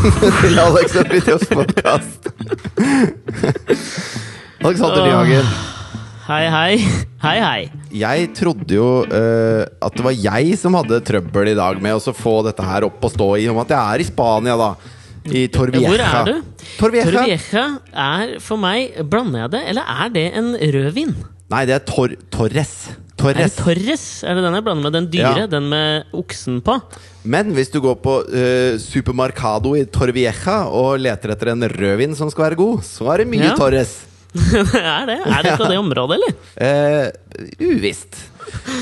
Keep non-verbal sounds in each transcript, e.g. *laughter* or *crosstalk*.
*laughs* Alex og Fridtjofs podkast. Alexander Nyhagen. Hei, hei. Hei, hei. Jeg trodde jo uh, at det var jeg som hadde trøbbel i dag med å få dette her opp og stå i, om at jeg er i Spania, da. I Torvieja. Hvor er du? Torvieja. Torvieja er for meg Blander jeg det, eller er det en rødvin? Nei, det er Tor Torres. Er det Torres. Torres? Er det den jeg blander med? Den dyre? Ja. Den med oksen på? Men hvis du går på uh, Supermarcado i Torvieja og leter etter en rødvin som skal være god, så er det mye Ja. Torres. *laughs* er det? Er dette det området, eller? Uh, uvisst.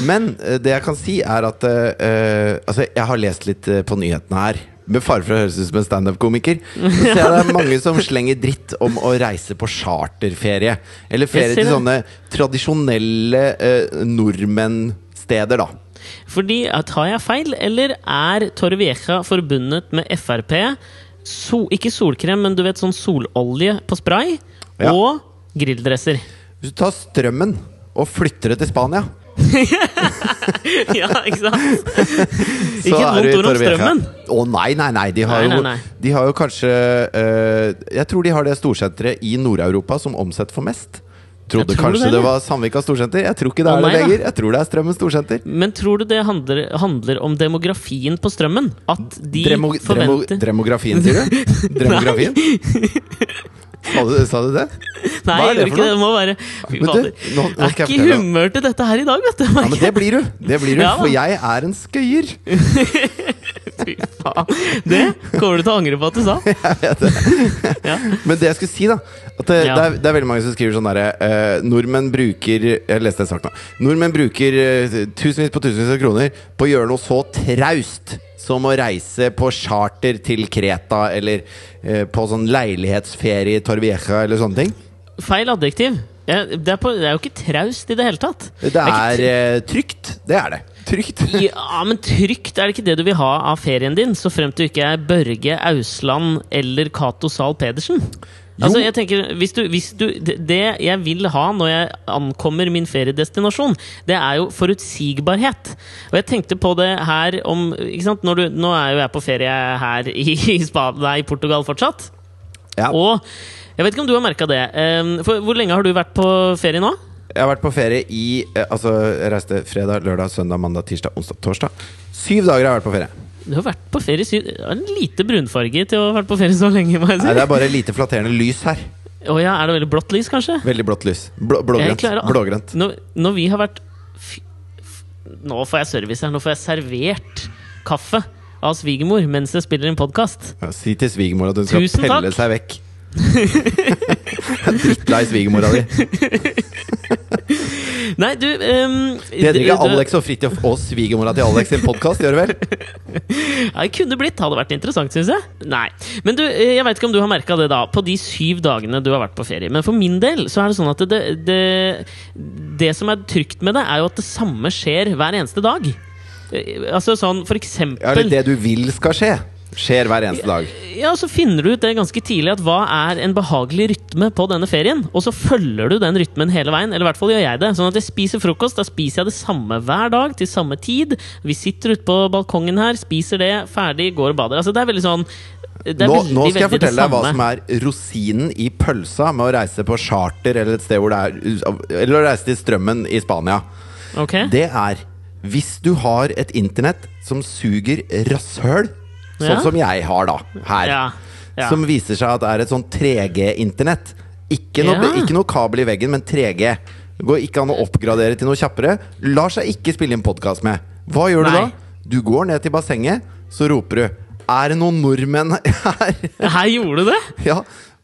Men uh, det jeg kan si, er at eh, eh, Altså, jeg har lest litt eh, på nyhetene her. Med fare for å høres ut som en standup-komiker. Så det er mange som slenger dritt om å reise på charterferie. Eller ferie til sånne tradisjonelle eh, nordmennsteder, da. Fordi, Tar jeg feil, eller er Torvieja forbundet med Frp? So, ikke solkrem, men du vet sånn sololje på spray. Ja. Og grilldresser. Hvis du tar strømmen og flytter det til Spania *laughs* ja, ikke sant? *laughs* så ikke et vondt ord om strømmen. Å nei, nei, nei. De har, Nei, nei, jo. De har jo kanskje uh, Jeg tror de har det storsenteret i Nord-Europa som omsetter for mest. Trodde kanskje det, det var Sandvika storsenter. Jeg tror ikke det er det nei lenger. Jeg tror det er Strømmen storsenter. Men tror du det handler, handler om demografien på strømmen? At de Dremo, dremo, forventer demografien, sier du? *laughs* Demografien? Sa du, sa du det? Nei, Hva er jeg gjør ikke det. Det må være Fy Men du, fader. nå, nå Er skal jeg ikke i fortelle deg. humør til dette her i dag, vet du. Ja, men det blir du. Det blir du, Ja da. For jeg er en skøyer. *laughs* Fy faen. Det kommer du til å angre på at du sa. *laughs* Ja. Men det jeg skulle si, da At det, Ja. det, er, det er veldig mange som skriver sånn derre eh, Nordmenn bruker Jeg leste en sak nå. Nordmenn bruker eh, tusenvis på tusenvis av kroner på å gjøre noe så traust som å reise på charter til Kreta, eller eh, på sånn leilighetsferie i Torvieja, eller sånne ting. Feil adjektiv. Ja, det, er på, det er jo ikke traust i det hele tatt. Det ikke er eh, trygt. Det er det. Trygt. Ja, men trygt er det ikke det du vil ha av ferien din, så fremt du ikke er Børge Ausland eller Cato Zahl Pedersen. Altså, jeg tenker, hvis du, hvis du, det det jeg vil ha når jeg ankommer min feriedestinasjon, det er jo forutsigbarhet. Og jeg tenkte på det her om ikke sant? Du, Nå er jo jeg på ferie her i, i, Spa- nei, i Portugal fortsatt. Ja. Og jeg vet ikke om du har merka det. ehm, For hvor lenge har du vært på ferie nå? Jeg har vært på ferie i eh, Altså, jeg reiste fredag, lørdag, søndag, mandag, tirsdag, onsdag, torsdag. Syv dager har jeg vært på ferie. Du har vært på ferie syv En lite brunfarge til å ha vært på ferie så lenge. si Nei, det er bare lite flatterende lys her. Oh, ja, Er det veldig blått lys, kanskje? Veldig blått lys. Blå, blågrønt. klarer Blågrønt. Når, når vi har vært Nå får jeg service her. Nå får jeg servert kaffe av svigermor mens jeg spiller en podkast. Ja, si til svigermor at hun skal Tusen pelle takk. seg vekk. *laughs* Drittlei svigermora di. *laughs* Nei, du um, Det heter ikke Alex og Fridtjof og svigermora til Alex sin podkast, gjør det vel? *laughs* Ja, det kunne blitt. Hadde vært interessant, syns jeg. Nei. Men du, eh, jeg veit ikke om du har merka det da på de syv dagene du har vært på ferie. Men for min del så er det sånn at det, det, det som er trygt med det, er jo at det samme skjer hver eneste dag. Eh, Altså sånn for eksempel Er det det du vil skal skje, skjer hver eneste dag. Ja, så finner du ut det ganske tidlig at hva er en behagelig rytme på denne ferien? Og så følger du den rytmen hele veien, eller i hvert fall gjør jeg det. Sånn at jeg spiser frokost, da spiser jeg det samme hver dag, til samme tid. Vi sitter ute på balkongen her, spiser det, ferdig, går og bader. Altså, det er veldig sånn Nå, nå skal jeg fortelle deg hva som er rosinen i pølsa med å reise på charter eller et sted hvor det er Eller å reise til Strømmen i Spania. Okay. Det er hvis du har et internett som suger rasshøl, sånn Ja. som jeg har da, her. Ja. ja. Som viser seg at det er et sånn 3G-internett. Ikke, noe- ikke noe kabel i veggen, men 3G. Det går ikke an å oppgradere til noe kjappere. Lar seg ikke spille inn podkast med. Hva gjør du da? Du går ned til bassenget, så roper du Er det noen nordmenn *laughs* her? Her gjorde du det? Ja,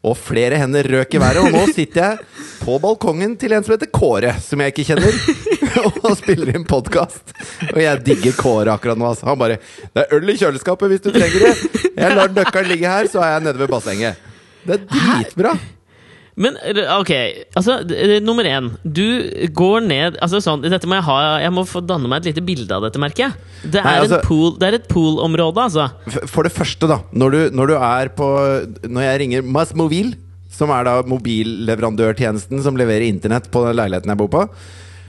og flere hender røk i været. Og nå sitter jeg på balkongen til en som heter Kåre, som jeg ikke kjenner, *laughs* og spiller inn podkast. Og jeg digger Kåre akkurat nå. Altså. Han bare 'Det er øl i kjøleskapet hvis du trenger det'. Jeg lar nøkkelen ligge her, så er jeg nede ved bassenget. Det er dritbra. Men ok, altså nummer én. Du går ned altså sånn, Dette må jeg ha Jeg må få danne meg et lite bilde av dette, merker jeg. Det er, Nei, altså- en pool, det er et poolområde, altså. For det første, da. Når du, når du er på Når jeg ringer Masmobil, som er da mobilleverandørtjenesten som leverer internett på den leiligheten jeg bor på,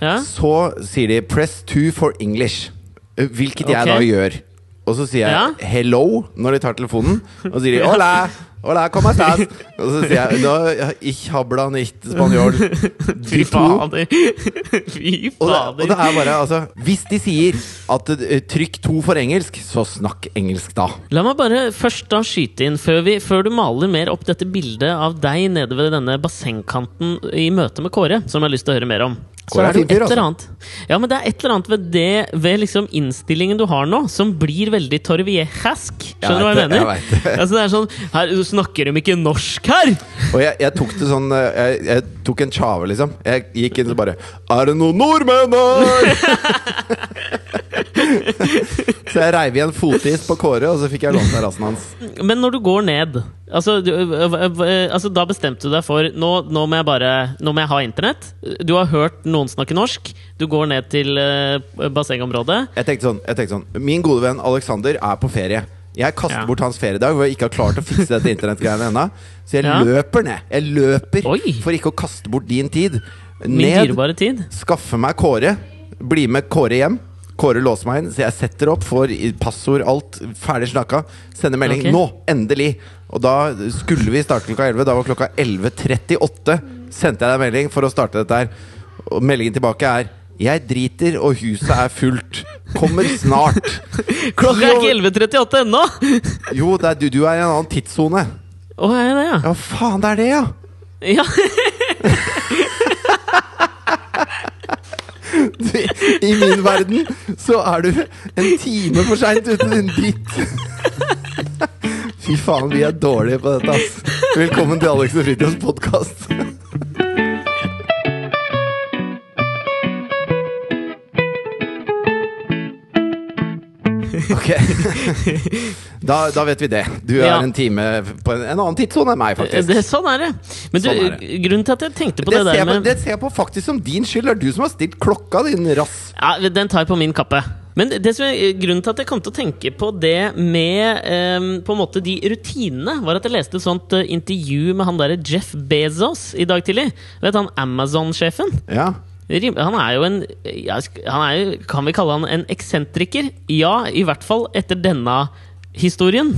Ja. så sier de 'press two for English'. Hvilket jeg Ok. da gjør. Og så sier jeg Ja. 'hello' når de tar telefonen. Og så sier de *laughs* 'hola'. Hola, ¿cómo estás? *laughs* Og så sier jeg no, Ich habla nicht spanjol. *laughs* Fy fader. *laughs* Fy Og det, og det er bare, altså Hvis de sier at eh, trykk to for engelsk, så snakk engelsk da. La meg bare først da skyte inn, før, vi, før du maler mer opp dette bildet av deg nede ved denne bassengkanten i møte med Kåre, som jeg har lyst til å høre mer om. Så er det et eller altså. annet Ja, men det er et eller annet ved det Ved liksom innstillingen du har nå, som blir veldig torviejask. Skjønner du hva jeg mener? jeg vet altså, det er sånn Her snakker de ikke norsk her! Og jeg, jeg tok det sånn eh, jeg, jeg tok en tjave, liksom. Jeg gikk inn og bare Er det noen nordmenn her?! *laughs* så jeg reiv igjen fotis på Kåre, og så fikk jeg lånt av rassen hans. Men når du går ned Altså, du, ø- ø- ø- altså Da bestemte du deg for nå, nå må jeg bare Nå må jeg ha internett. Du har hørt noen snakke norsk. Du går ned til uh, bassengområdet. Jeg tenkte sånn, jeg tenkte sånn Min gode venn Alexander er på ferie. Jeg kaster Ja. bort hans feriedag hvor jeg ikke har klart å fikse dette internettgreiene ennå. Så jeg Ja. løper ned. Jeg løper Oi. for ikke å kaste bort din tid. Ned, tid. skaffe meg Kåre. Bli med Kåre hjem. Kåre låser meg inn, så jeg setter opp, får passord, alt ferdig snakka. Sender melding. okay. Nå! Endelig! Og da skulle vi starte klokka 11. Da var klokka 11.38. Sendte jeg deg melding for å starte dette her. Og meldingen tilbake er Jeg driter, og huset er fullt. Kommer snart. *laughs* Klokka er ikke 11.38 ennå! *laughs* Jo, det er, du, du er i en annen tidssone. Å, er jeg det, ja? Ja, faen, det er det, ja! ja. *laughs* I min verden så er du en time for seint ute, din dritt. Fy faen, vi er dårlige på dette, ass. Velkommen til Alex og Fritjofs podkast. Ok. *laughs* Da, da vet vi det. Du er Ja. en time på en, en annen tidssone enn meg, faktisk. Det, sånn er det. Men du, Sånn er grunnen til at jeg tenkte på Det det, der på, med det ser jeg på faktisk som din skyld. Det er du som har stilt klokka, din rass. Ja, Den tar jeg på min kappe. Men det som er grunnen til at jeg kom til å tenke på det med eh, På en måte de rutinene, var at jeg leste et sånt eh, intervju med han derre Jeff Bezos i dag tidlig. Vet han Amazon-sjefen? Ja. Han er jo en er jo, Kan vi kalle han en eksentriker? Ja, i hvert fall etter denne historien.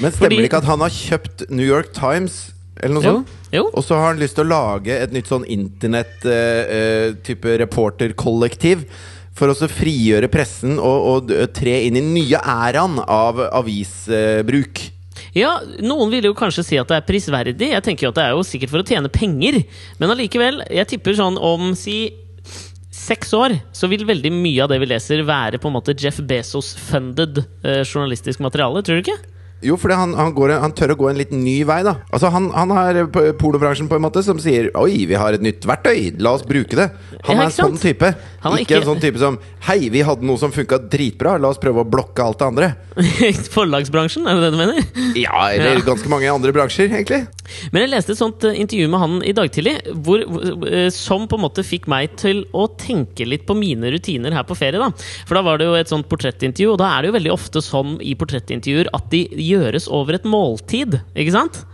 Men stemmer Fordi- det ikke at han har kjøpt New York Times? Eller noe Jo. sånt? jo. Og så har han lyst til å lage et nytt sånn internett-type reporterkollektiv. For å frigjøre pressen og, og tre inn i nye æraen av avisbruk. Ja, Noen vil jo kanskje si at det er prisverdig. Jeg tenker jo at det er jo sikkert for å tjene penger. Men allikevel, jeg tipper sånn om si seks år, så vil veldig mye av det vi leser, være på en måte Jeff Bezos-funded eh, journalistisk materiale. Tror du ikke? Jo, fordi han, han, går, han tør å gå en litt ny vei, da. Altså Han, han har pornobransjen på en måte som sier Oi, vi har et nytt verktøy, la oss bruke det. Han er en sånn type. Han ikke, ikke- en sånn type som Hei, vi hadde noe som funka dritbra, la oss prøve å blokke alt det andre. *laughs* Forlagsbransjen, er det det du mener? Ja, eller Ja. ganske mange andre bransjer, egentlig. Men jeg leste et sånt eh, intervju med han i dag tidlig, hvor, eh, som på en måte fikk meg til å tenke litt på mine rutiner her på ferie. da For da var det jo et sånt portrettintervju, og da er det jo veldig ofte sånn i portrettintervjuer at de gjøres over et måltid. Ikke sant?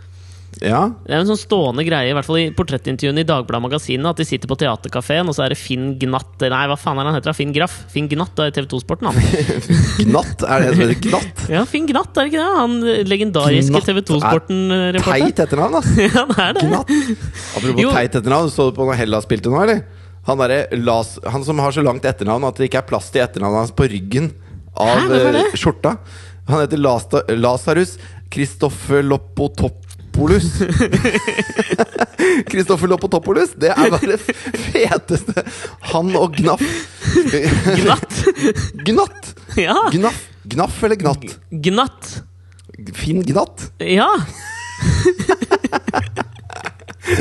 Ja. Det er en sånn stående greie, i hvert fall i portrettintervjuene i Dagbladet Magasinet, at de sitter på Theatercaféen, og så er det Finn Gnatt Nei, hva faen er han heter? Finn Graff? Finn Gnatt er TV 2-sporten, han. *laughs* Gnatt, er det som heter Gnatt? Ja, Finn Gnatt, er det ikke det? Han legendariske TV 2-sporten-reporteren. Teit etternavn, ass. *laughs* Ja, det er det. Gnatt. Apropos Jo. teit etternavn, så du på når Hellas spilte nå, eller? Han, der, Las, han som har så langt etternavn at det ikke er plass til etternavnet hans på ryggen av Hæ, det? eh, skjorta. Han heter Lasta, Lasarus Kristoffelopotopoulos. Kristoffelopotopoulos, *laughs* det er bare det feteste! Han og Gnaff. Gnatt. *laughs* Gnatt! Ja. Gnaff, Gnaff eller Gnatt? Gnatt. Finn Gnatt. Ja. *laughs*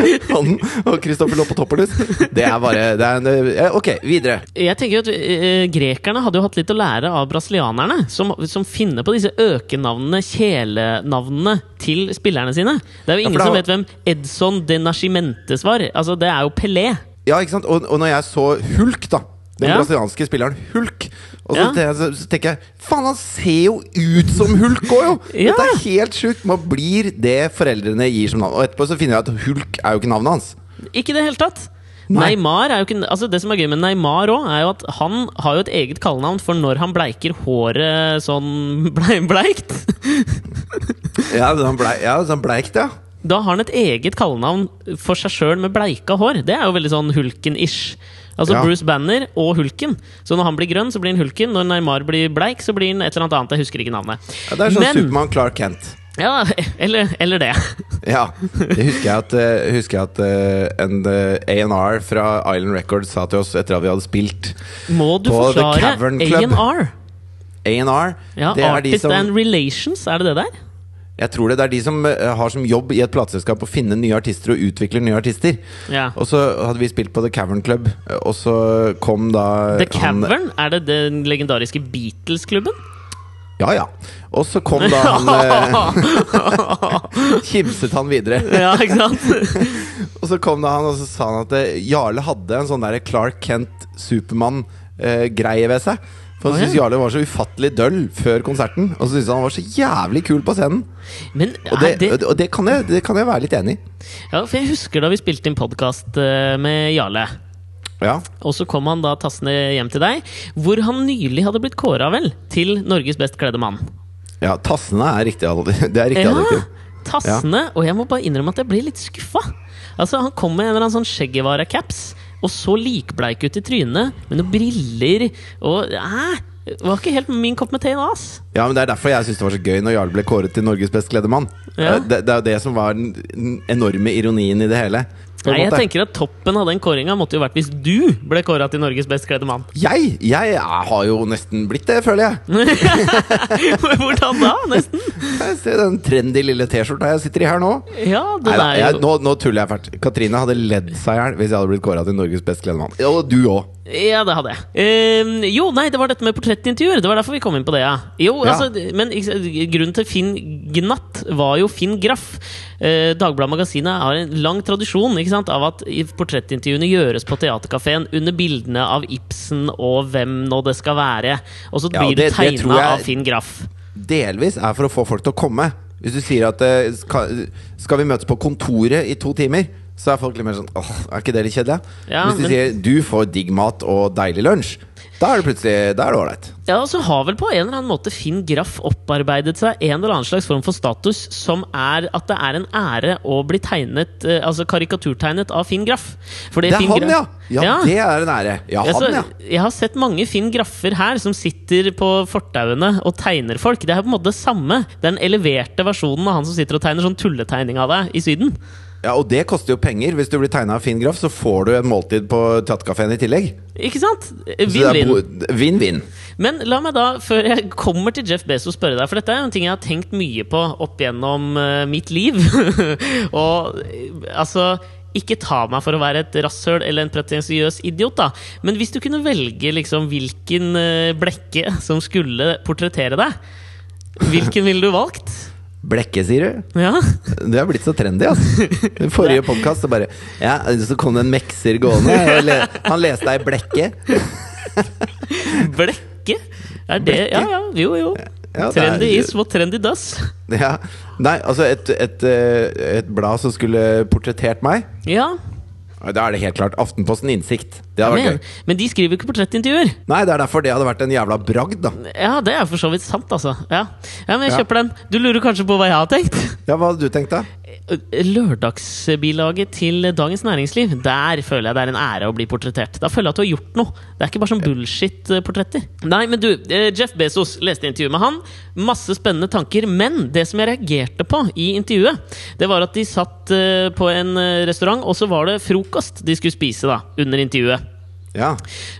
*laughs* Han og Kristoffer Lopotopoulos. Det er bare det er en, eh, Ok, videre. Jeg tenker jo at uh, Grekerne hadde jo hatt litt å lære av brasilianerne, som, som finner på disse økenavnene, kjælenavnene, til spillerne sine. Det er jo Ja, ingen det som vet hvem Edson de Nascimentes var. Altså, det er jo Pelé. Ja, ikke sant? Og, og når jeg så Hulk, da den Ja. brasilianske spilleren Hulk Og så, Ja. så, så tenker jeg Faen, han ser jo ut som Hulk òg, jo! *laughs* Ja. Dette er helt sjukt. Man blir det foreldrene gir som navn. Og etterpå så finner jeg at Hulk er jo ikke navnet hans. Ikke i det hele tatt. Nei. Neymar er jo ikke Altså Det som er gøy med Neymar òg, er jo at han har jo et eget kallenavn for når han bleiker håret sånn *laughs* blei, bleikt. *laughs* Ja, sånn blei, ja, sånn bleikt, ja. Da har han et eget kallenavn for seg sjøl med bleika hår. Det er jo veldig sånn Hulken-ish. Altså Ja. Bruce Banner og Hulken. Så når han blir grønn, så blir han Hulken. Når Neymar blir bleik, så blir han et eller annet annet. Jeg husker ikke navnet. ja det er sånn Men- Supermann Clark Kent. Ja, eller, eller det. *laughs* Ja. Det husker jeg at, eh, husker jeg at eh, en eh, A&R fra Island Records sa til oss etter at vi hadde spilt Må du På The forklare Cavern Club. A&R? A&R. Ja, det Artist som and Relations, er det det der? Jeg tror det, det er de som eh, har som jobb i et plateselskap å finne nye artister og utvikle nye artister. Ja. Og så hadde vi spilt på The Cavern Club, eh, og så kom da The han- Cavern? Er det den legendariske Beatles-klubben? Ja, ja. Og så kom da han eh, *laughs* Kimset han videre. ja, ikke sant? *laughs* Og så kom da han og så sa han at Jarle hadde en sånn der Clark Kent Supermann-greie ved seg. For han syntes Jarle var så ufattelig døll før konserten. Og så syntes han han var så jævlig kul på scenen. Men Og det, det og det, kan, jeg, det kan jeg være litt enig i. Ja, for jeg husker da vi spilte inn podkast med Jarle. Ja. Og så kom han da tassende hjem til deg, hvor han nylig hadde blitt kåra vel til Norges best kledde mann. ja, tassene er riktig. *laughs* Det er riktig Ja, adjektiv. tassende. Og jeg må bare innrømme at jeg ble litt skuffa. Altså, han kom med en eller annen sånn Skjeggevara-caps, og så likbleik ut i trynet, med noen briller og Æ, det var ikke helt min kopp med te nå, ass. Ja, men Det er derfor jeg syns det var så gøy når Jarl ble kåret til Norges best kledde mann. Ja. Eh, Det, det er jo det som var den enorme ironien i det hele. Nei, jeg tenker at Toppen av den kåringa måtte jo vært hvis du ble kåra til Norges best kledde mann. *laughs* Jeg, jeg har jo nesten blitt det, føler jeg. Hvordan da, nesten? Se den trendy lille T-skjorta jeg sitter i her nå. Ja, den Neida, er jeg, jo nå, nå tuller jeg fælt. Katrine hadde ledd seg i hjel hvis jeg hadde blitt kåra til Norges best kledde mann. Og du òg. Ja, det hadde jeg. Um, jo, nei, det var dette med portrettintervjuer. Det var derfor vi kom inn på det, ja. Jo, Ja. altså, men grunnen til Finn Gnatt var jo Finn Graff. Uh, Dagbladet Magasinet har en lang tradisjon sant, av at portrettintervjuene gjøres på Theatercaféen under bildene av Ibsen og hvem nå det skal være. Og så Ja, blir det, det tegna av Finn Graff. Delvis er for å få folk til å komme. Hvis du sier at uh, skal vi møtes på kontoret i to timer, så er folk litt mer sånn åh, er ikke det litt kjedelig? Ja, Hvis de men- sier du får digg mat og deilig lunsj, da er det plutselig Da er det ålreit. Ja, og så har vel på en eller annen måte Finn Graff opparbeidet seg en eller annen slags form for status, som er at det er en ære å bli tegnet eh, Altså karikaturtegnet av Finn Graff. Fordi Det er Finn han, Graff- ja! Ja, det er en ære. Ja, Ja, han, ja. Jeg har sett mange Finn Graffer her som sitter på fortauene og tegner folk. Det er på en måte det samme. Den eleverte versjonen av han som sitter og tegner sånn tulletegning av deg i Syden. Ja, Og det koster jo penger. Hvis du blir tegna av Finn Graff, så får du en måltid på Tattkafeen i tillegg. Ikke sant? Vinn-vinn. Men la meg da, før jeg kommer til Jeff Bezos, spørre deg, for dette er jo en ting jeg har tenkt mye på opp gjennom uh, mitt liv. *laughs* og eh, altså ikke ta meg for å være et rasshøl eller en pretensiøs idiot, da. Men hvis du kunne velge liksom hvilken eh, blekke som skulle portrettere deg, hvilken ville du valgt? Blekke, sier du? Ja? Du har blitt så trendy, altså. I forrige podkast så bare Ja, så kom det en mekser gående. Le, han leste ei blekke. Blekke? Er det Ja, ja, jo, jo. Ja, det er- Trendy is what trendy does. Ja. Nei, altså et, et, eh, et blad som skulle portrettert meg. Ja, Da er det helt klart Aftenposten Innsikt. Det hadde vært men, gøy. men de skriver jo ikke portrettintervjuer. Nei, det er derfor det hadde vært en jævla bragd, da. Ja, det er for så vidt sant, altså. Ja, ja men jeg kjøper den. Du lurer kanskje på hva jeg har tenkt? Ja, Hva hadde du tenkt, da? Lørdagsbilaget til Dagens Næringsliv. Der føler jeg det er en ære å bli portrettert. Da føler jeg at du har gjort noe. Det er ikke bare sånn bullshit-portretter. Nei, men du, eh, Jeff Bezos leste intervjuet med han. Masse spennende tanker. Men det som jeg reagerte på i intervjuet, det var at de satt eh, på en eh, restaurant, og så var det frokost de skulle spise da, under intervjuet. Ja.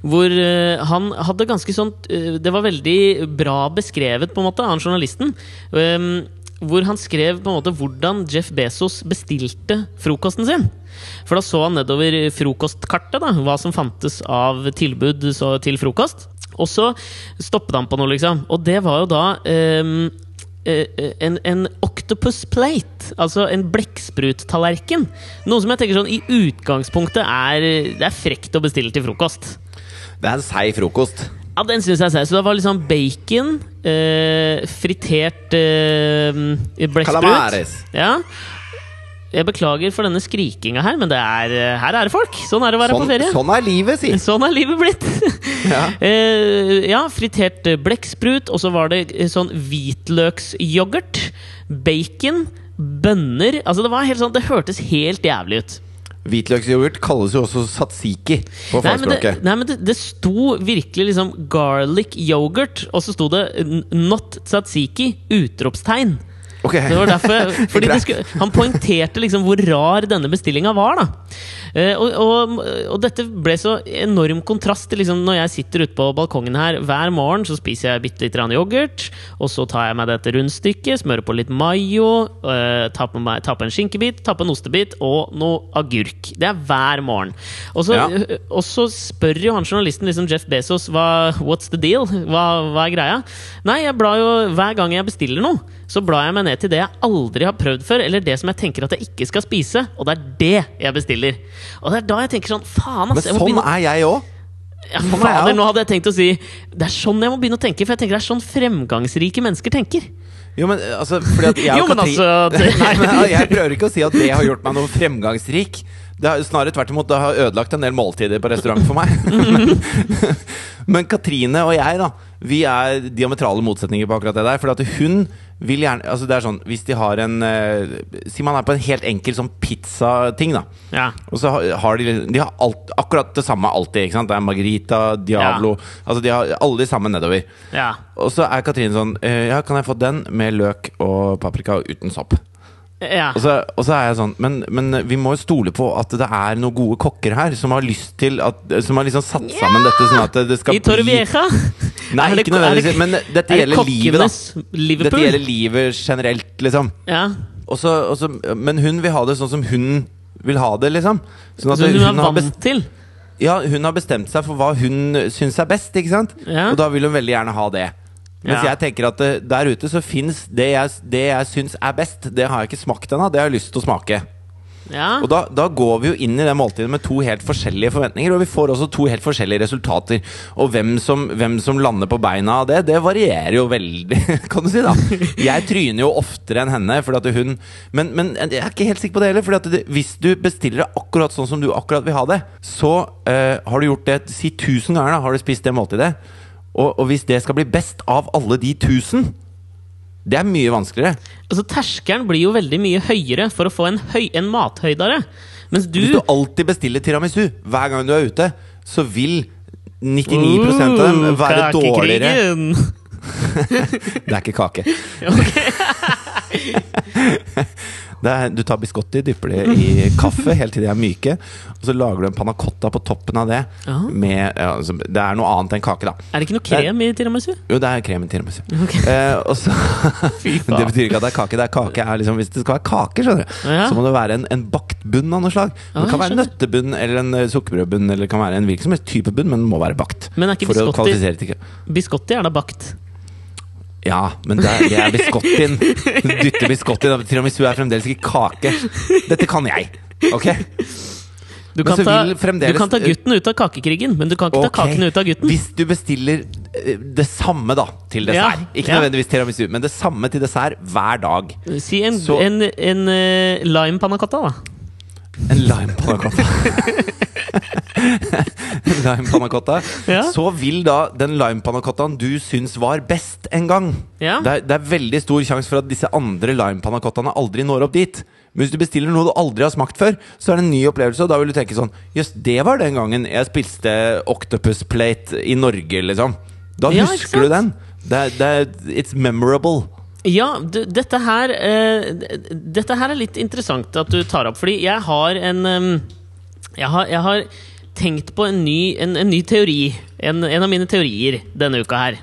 Hvor uh, han hadde ganske sånn uh, Det var veldig bra beskrevet, på en måte, av han journalisten. Um, hvor han skrev på en måte hvordan Jeff Bezos bestilte frokosten sin. For da så han nedover frokostkartet, da, hva som fantes av tilbud til frokost. Og så stoppet han på noe, liksom. Og det var jo da um, en, en octopus plate, altså en blekkspruttallerken. Noe som jeg tenker sånn i utgangspunktet er Det er frekt å bestille til frokost. Det er en seig frokost. Ja, den syns jeg ser. Så det var liksom bacon, eh, fritert eh, blekksprut Ja. Jeg beklager for denne skrikinga her, men det er, her er det folk! Sånn er det å være Sånn, på ferie. sånn er livet, si! *laughs* Sånn er livet blitt! *laughs* Ja. Eh, ja, fritert eh, blekksprut, og så var det eh, sånn hvitløksyoghurt, bacon, bønner Altså, det var helt sånn Det hørtes helt jævlig ut. Hvitløksyoghurt kalles jo også satsiki på Nei, men, det, fagspråket. nei, men det, det sto virkelig liksom 'garlic yogurt', og så sto det 'not tzatziki'! Utropstegn. Ok. Det var derfor, *laughs* fordi skulle, Han poengterte liksom hvor rar denne bestillinga var. da Eh, og, og, og dette ble så enorm kontrast til liksom når jeg sitter ute på balkongen her hver morgen, så spiser jeg bitte litt yoghurt, og så tar jeg meg dette rundstykket, smører på litt mayo, tar, på meg, tar på en skinkebit, tar på en ostebit og noe agurk. Det er hver morgen. Og så, Ja. eh, og så spør jo han journalisten liksom Jeff Bezos hva, What's the deal? Hva, hva er greia? Nei, jeg blar jo hver gang jeg bestiller noe, så blar jeg meg ned til det jeg aldri har prøvd før, eller det som jeg tenker at jeg ikke skal spise, og det er det jeg bestiller. Og det er da jeg tenker sånn Faen, ass! Men sånn begynne er jeg òg. ja, sånn er Fader, nå hadde jeg tenkt å si Det er sånn jeg må begynne å tenke, for jeg tenker det er sånn fremgangsrike mennesker tenker. Jo, men altså fordi at jeg *laughs* Jo, men Katrin- altså, *laughs* Nei, men Jeg prøver ikke å si at det har gjort meg noe fremgangsrik. Det har, snarere tvert imot, det har ødelagt en del måltider på restaurant for meg. men, *laughs* men Katrine og jeg, da, vi er diametrale motsetninger på akkurat det der. For at hun vil gjerne Altså det er sånn Hvis de har en uh, Si man er på en helt enkel sånn pizzating, da. Ja. Og så har- de De har alt, akkurat det samme alltid. ikke sant? Det er Margarita, Diablo Altså de har alle de samme nedover. ja. Og så er Katrine sånn uh, Ja, kan jeg få den med løk og paprika og uten sopp? ja. Og så, og så er jeg sånn men, men vi må jo stole på at det er noen gode kokker her som har lyst til at Som har liksom satt sammen dette sånn at det skal I Torrevieja? Nei, det- ikke nødvendigvis, det- men dette er det gjelder livet, da. Liverpool? Dette gjelder livet generelt, liksom. Ja. Også, også, men hun vil ha det sånn som hun vil ha det, liksom. Sånn at Som hun er har vant til? ja, hun har bestemt seg for hva hun syns er best, ikke sant? Ja. Og da vil hun veldig gjerne ha det. Mens Ja. jeg tenker at der ute så fins det jeg, det jeg syns er best. Det har jeg ikke smakt ennå. Det har jeg lyst til å smake. Ja. Og da, da går vi jo inn i det måltidet med to helt forskjellige forventninger, og vi får også to helt forskjellige resultater. Og hvem som, hvem som lander på beina av det, det varierer jo veldig, *laughs* kan du si, da. Jeg tryner jo oftere enn henne, fordi at hun men, men jeg er ikke helt sikker på det heller. Fordi at hvis du bestiller det akkurat sånn som du akkurat vil ha det, så uh, har du gjort det si tusen ganger, da, har du spist det måltidet. Og, og hvis det skal bli best av alle de tusen, det er mye vanskeligere. Altså, terskelen blir jo veldig mye høyere for å få en, høy, en mathøydere. Mens du, Hvis du alltid bestiller tiramisu hver gang du er ute, så vil 99% av dem Uh, være dårligere. kakekrigen! *laughs* *laughs* Det er ikke kake. *laughs* Er, du tar biscotti, dypper det i *laughs* kaffe helt til de er myke, og så lager du en panna cotta på toppen av det. Med, ja, altså, det er noe annet enn kake, da. Er det ikke noe krem i tiramisu? Jo, det er krem i tiramisu. Okay. Eh, og så, *laughs* det betyr ikke at det er kake. Det er kake er liksom, Hvis det skal være kake, skjønner du, Ja. så må det være en, en bakt bunn av noe slag. Det kan være nøttebunn eller en eh, sukkerbrødbunn, eller det kan være en hvilken som helst type bunn, men den må være bakt. Men er ikke biscotti Biscotti er da bakt. Ja, men det er, det er biscottien. *laughs* Du dytter biscotti. Tiramisu er fremdeles ikke kake. Dette kan jeg. Ok? Du kan, ta, fremdeles- du kan ta gutten ut av kakekrigen, men du kan ikke okay. ta kaken ut av gutten. Hvis du bestiller eh, det samme da til dessert, Ja, ikke ja. nødvendigvis tiramisu, men det samme til dessert hver dag Si en, Så- en, en en lime panna cotta, da. En lime pannacotta. *laughs* en lime pannacotta. Ja. Så vil da den lime pannacottaen du syns var best en gang Ja. det, er, det er veldig stor sjanse for at disse andre lime pannacottaene aldri når opp dit. Men hvis du bestiller noe du aldri har smakt før, så er det en ny opplevelse, og da vil du tenke sånn Jøss, det var den gangen jeg spiste octopus plate i Norge, liksom. Da Ja, husker du den. Det, det, it's memorable. Ja, du, dette her uh, Dette her er litt interessant at du tar opp, fordi jeg har en um, jeg, har, jeg har tenkt på en ny, en, en ny teori. En, en av mine teorier denne uka her.